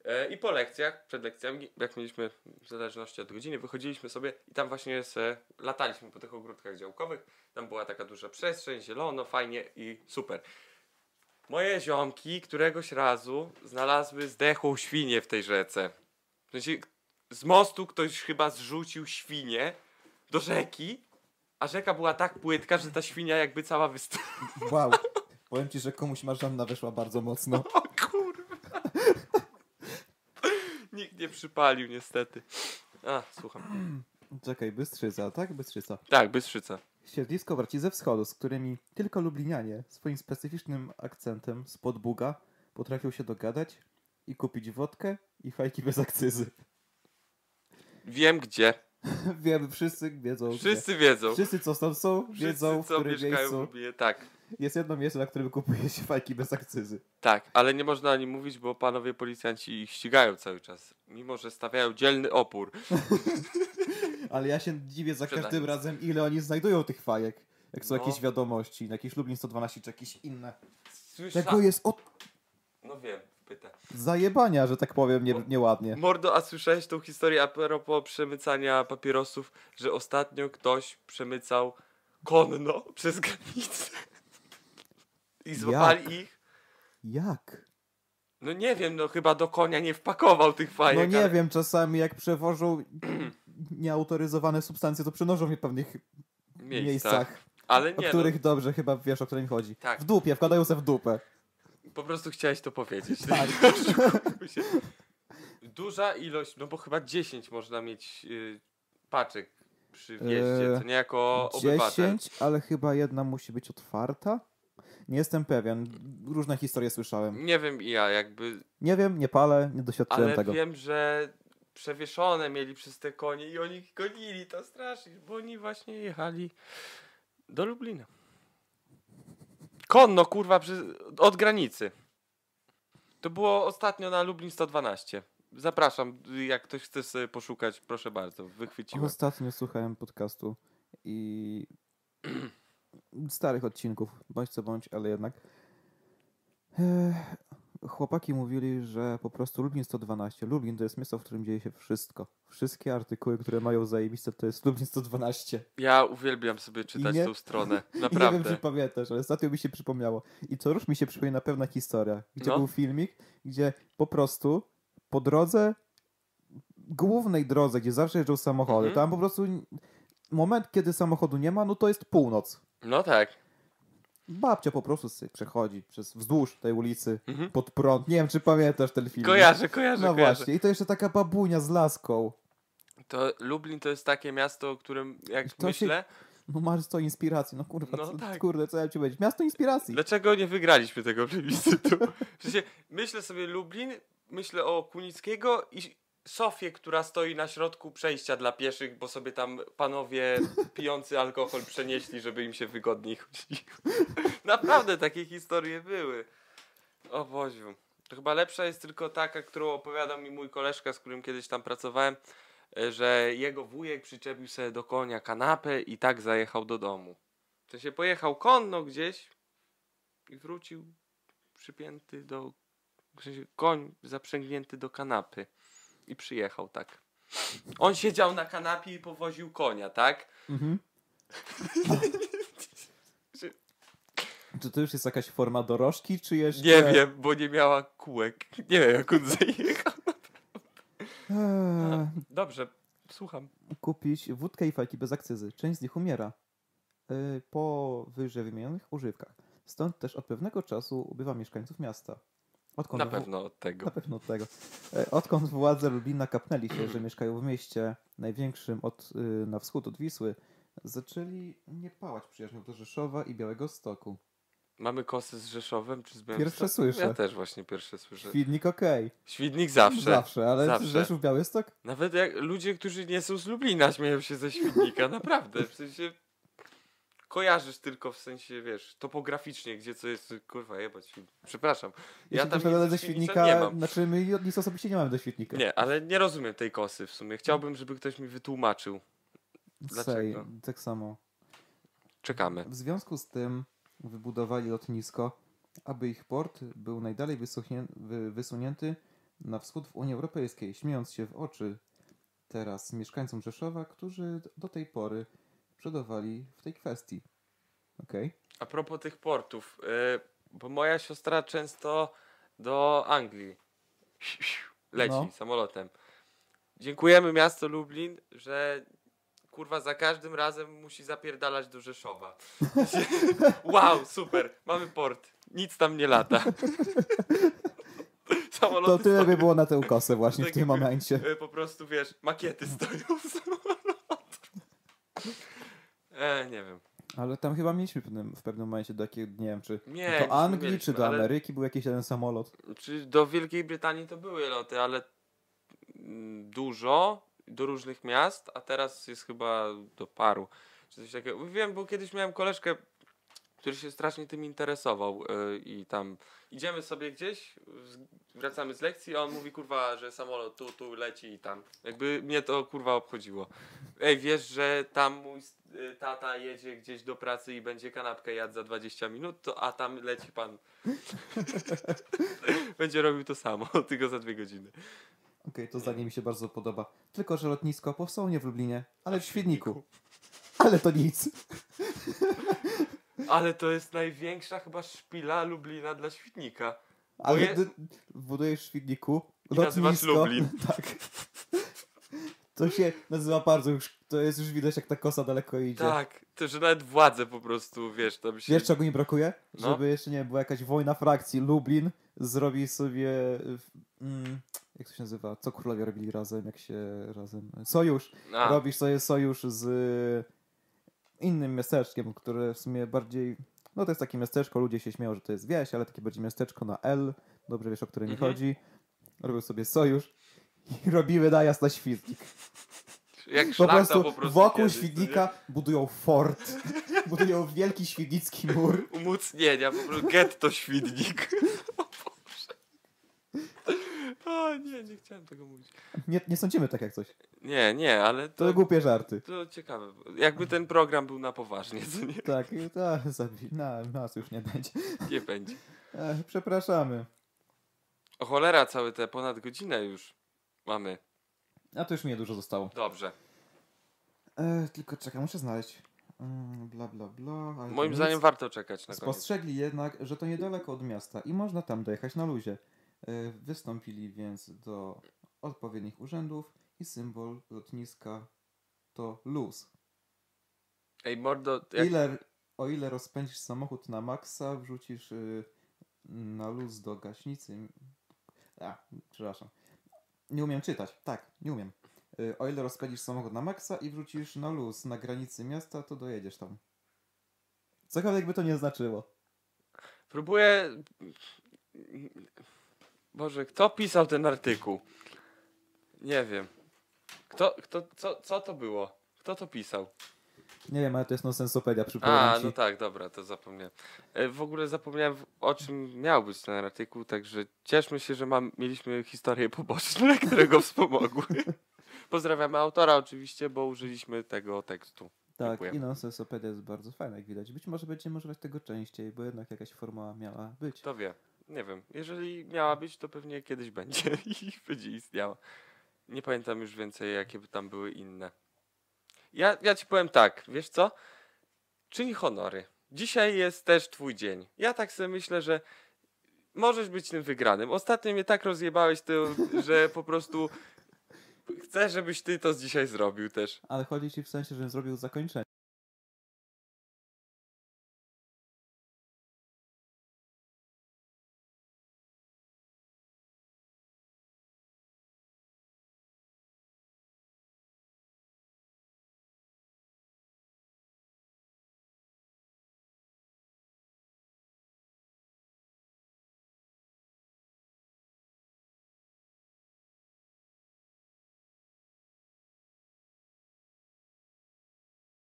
E, I po lekcjach, przed lekcjami, jak mieliśmy, w zależności od godziny, wychodziliśmy sobie i tam właśnie se, lataliśmy po tych ogródkach działkowych. Tam była taka duża przestrzeń, zielono, fajnie i super. Moje ziomki któregoś razu znalazły zdechłą świnię w tej rzece. W sensie, z mostu ktoś chyba zrzucił świnię do rzeki, a rzeka była tak płytka, że ta świnia jakby cała wystała. Wow. Powiem ci, że komuś marzanna weszła bardzo mocno. O. Nikt nie przypalił niestety. A, słucham. Czekaj, Bystrzyca, tak? Bystrzyca. Tak, Bystrzyca. Siedlisko braci ze wschodu, z którymi tylko Lublinianie swoim specyficznym akcentem z podbuga potrafią się dogadać i kupić wodkę i fajki bez akcyzy. Wiem gdzie. Wiemy, wszyscy wiedzą. gdzie. Wszyscy wiedzą. Wszyscy, co tam są, wiedzą, Wszyscy, w co którym mieszkają w miejscu. Lublinie. Tak, Jest jedno miejsce, na którym kupuje się fajki bez akcyzy. tak, ale nie można o nim mówić, bo panowie policjanci ich ścigają cały czas. Mimo, że stawiają dzielny opór. Ale ja się dziwię za Sprzedając. każdym razem, ile oni znajdują tych fajek. Jak są No. jakieś wiadomości, na jakiś Lublin 112 czy jakieś inne. Słysza... Tego jest od No wiem, pyta. zajebania, że tak powiem, nie, nieładnie. Mordo, a słyszałeś tą historię a propos przemycania papierosów, że ostatnio ktoś przemycał konno przez granicę i złapali ich? Jak? No nie wiem, no chyba do konia nie wpakował tych fajek. No nie ale... wiem, czasami jak przewożą nieautoryzowane substancje, to przenoszą je w pewnych Miejscach. miejscach, Ale o nie, no, których dobrze chyba wiesz, o którym chodzi. Tak. W dupie, wkładają se w dupę. po prostu chciałeś to powiedzieć. Tak. Duża ilość, no bo chyba 10 można mieć y, paczek przy wjeździe, Eee, co nie jako obywatel. 10, ale chyba jedna musi być otwarta. Nie jestem pewien. Różne historie słyszałem. Nie wiem i ja, jakby Nie wiem, nie palę, nie doświadczyłem Ale tego. wiem, że przewieszone mieli przez te konie i oni ich gonili, to strasznie, bo oni właśnie jechali do Lublina. Konno, kurwa, przy, od granicy. To było ostatnio na Lublin 112. Zapraszam, jak ktoś chce sobie poszukać, proszę bardzo, wychwyciłem. Ostatnio słuchałem podcastu i starych odcinków, bądź co bądź, ale jednak. Chłopaki mówili, że po prostu Lublin 112. Lublin to jest miejsce, w którym dzieje się wszystko. Wszystkie artykuły, które mają zajebiste, to jest Lublin 112. Ja uwielbiam sobie czytać tą stronę, I nie wiem, naprawdę. czy pamiętasz, ale ostatnio mi się przypomniało. I co już mi się przypomina pewna historia, gdzie No. był filmik, gdzie po prostu po drodze, głównej drodze, gdzie zawsze jeżdżą samochody, Mhm. tam po prostu moment, kiedy samochodu nie ma, no to jest północ. No tak. Babcia po prostu sobie przechodzi przez wzdłuż tej ulicy Mhm. pod prąd. Nie wiem, czy pamiętasz ten film. Kojarzę, kojarzę, No kojarzę. właśnie, i to jeszcze taka babunia z laską. To Lublin to jest takie miasto, o którym jak To się- myślę, No masz to inspiracji, no kurwa, No co, tak. kurde, co ja ci powiedzieć? Miasto inspiracji. dlaczego nie wygraliśmy tego plebiscytu? W sensie, myślę sobie Lublin, myślę o Kunickiego i Sofię, która stoi na środku przejścia dla pieszych, bo sobie tam panowie pijący alkohol przenieśli, żeby im się wygodniej chodziło. Naprawdę takie historie były. O Boziu. To chyba lepsza jest tylko taka, którą opowiadał mi mój koleżka, z którym kiedyś tam pracowałem, e, że jego wujek przyczepił sobie do konia kanapę i tak zajechał do domu. W sensie pojechał konno gdzieś i wrócił przypięty do... Koń zaprzęgnięty do kanapy. I przyjechał tak. On siedział na kanapie i powoził konia, tak? Mhm. Czy to już jest jakaś forma dorożki, czy jeszcze... Nie wiem, bo nie miała kółek. Nie wiem, jak on zajechał. Eee, Dobrze, słucham. kupić wódkę i fajki bez akcyzy. Część z nich umiera. Yy, po wyżej wymienionych używkach. Stąd też od pewnego czasu ubywa mieszkańców miasta. Odkąd Na pewno od tego. Na pewno od tego. E, Odkąd władze Lublina kapnęli się, że mieszkają w mieście największym od, y, na wschód od Wisły, zaczęli nie pałać przyjaźnią do Rzeszowa i Białego Stoku. Mamy kosy z Rzeszowem czy z Pierwsze Białymstokiem? słyszę. Ja też właśnie pierwsze słyszę. Świdnik okej. Świdnik zawsze. Zawsze, ale Zawsze. Rzeszów, Białystok? Nawet jak ludzie, którzy nie są z Lublina śmieją się ze Świdnika, naprawdę. W sensie kojarzysz tylko w sensie, wiesz, topograficznie, gdzie co jest, kurwa, jebać. Przepraszam. Ja Jeśli tam nic Świdnika Świdnika, nie mam. znaczy my nic osobiście nie mamy do Świdnika. Nie, ale nie rozumiem tej kosy w sumie. Chciałbym, żeby ktoś mi wytłumaczył. Sej, dlaczego? tak samo. Czekamy. W związku z tym wybudowali lotnisko, aby ich port był najdalej wysunięty na wschód w Unii Europejskiej, śmiejąc się w oczy teraz mieszkańcom Rzeszowa, którzy do tej pory przodowali w tej kwestii. Okej? A propos tych portów, y, bo moja siostra często do Anglii leci No. samolotem. Dziękujemy miasto Lublin, że kurwa za każdym razem musi zapierdalać do Rzeszowa. wow, super, mamy port. Nic tam nie lata. Samoloty To tyle by było na tę ukosę właśnie w Tak tym momencie. Y, Po prostu wiesz, makiety stoją z samolotu. E, nie wiem. Ale tam chyba mieliśmy w pewnym, w pewnym momencie do jakiego, nie wiem, czy Nie, do Anglii, mieliśmy, czy do Ameryki był jakiś jeden samolot. Czy do Wielkiej Brytanii to były loty, ale dużo do różnych miast, a teraz jest chyba do paru. Czy coś takiego. Wiem, bo kiedyś miałem koleżkę, który się strasznie tym interesował yy, i tam idziemy sobie gdzieś, wracamy z lekcji, a on mówi kurwa, że samolot tu, tu leci i tam. Jakby mnie to kurwa obchodziło. Ej, wiesz, że tam mój y, tata jedzie gdzieś do pracy i będzie kanapkę jadł za 20 minut, to, a tam leci pan. będzie robił to samo, tylko za dwie godziny. Okej, to zdanie mi się bardzo podoba. Tylko, że lotnisko powstało nie w Lublinie, ale w Świdniku. Ale to nic. Ale to jest największa chyba szpila Lublina dla Świdnika. Ale je- budujesz w Świdniku I nazywasz lotnisko. Lublin. Tak. To się nazywa bardzo już, to jest już widać jak ta kosa daleko idzie. Tak, to że nawet władze po prostu, wiesz, tam się... Wiesz czego mi brakuje? No. Żeby jeszcze nie wiem, była jakaś wojna frakcji. Lublin zrobi sobie. Mm, jak to się nazywa? Co królowie robili razem, jak się razem. Sojusz. A, Robisz sobie sojusz z innym miasteczkiem, które w sumie bardziej. No to jest takie miasteczko, ludzie się śmieją, że to jest wieś, ale takie bardziej miasteczko na L. Dobrze wiesz, o które mi Mhm. chodzi. Robią sobie sojusz i robimy najazd na świdnik. Jak Po prostu, po prostu wokół kiedyś, świdnika budują fort, budują wielki świdnicki mur. to nie? Umocnienia, po prostu getto świdnik. O Boże. O nie, nie chciałem tego mówić. Nie, nie sądzimy tak jak coś. Nie, nie, ale To to, głupie żarty. to ciekawe. Jakby ten program był na poważnie, co nie? Tak, to zabi- na, nas już nie będzie. Nie będzie. Przepraszamy. O cholera, całe te ponad godzinę już mamy. A to już mi niedużo zostało. Dobrze. E, tylko czekaj, muszę znaleźć. Mm, bla bla bla. ale to Moim nic. zdaniem warto czekać na koniec. Spostrzegli jednak, że to niedaleko od miasta i można tam dojechać na luzie. E, Wystąpili więc do odpowiednich urzędów i symbol lotniska to luz. Ej, mordo, jak... Ile, o ile rozpędzisz samochód na maksa, wrzucisz y, na luz do gaśnicy. A, przepraszam. Nie umiem czytać. Tak, nie umiem. Y, o ile rozpędzisz samochód na maksa i wrzucisz na luz na granicy miasta, to dojedziesz tam. Cokolwiek by to nie znaczyło. Próbuję... Boże, kto pisał ten artykuł? Nie wiem. Kto, kto, co, co to było? Kto to pisał? Nie wiem, ale to jest nonsensopedia, przypominam A, ci. no tak, dobra, to zapomniałem. E, W ogóle zapomniałem, o czym miał być ten artykuł, także cieszmy się, że mam, mieliśmy historie poboczne, które go wspomogły. Pozdrawiamy autora oczywiście, bo użyliśmy tego tekstu. Tak, Dziękuję. i nonsensopedia jest bardzo fajna, jak widać. Być może będziemy używać tego częściej, bo jednak jakaś forma miała być. Kto wie, nie wiem. Jeżeli miała być, to pewnie kiedyś będzie i będzie istniała. Nie pamiętam już więcej, jakie by tam były inne. Ja, ja ci powiem tak, wiesz co? Czyń honory. Dzisiaj jest też twój dzień. Ja tak sobie myślę, że możesz być tym wygranym. Ostatnio mnie tak rozjebałeś, to, że po prostu chcę, żebyś ty to dzisiaj zrobił też. Ale chodzi ci w sensie, że zrobił zakończenie.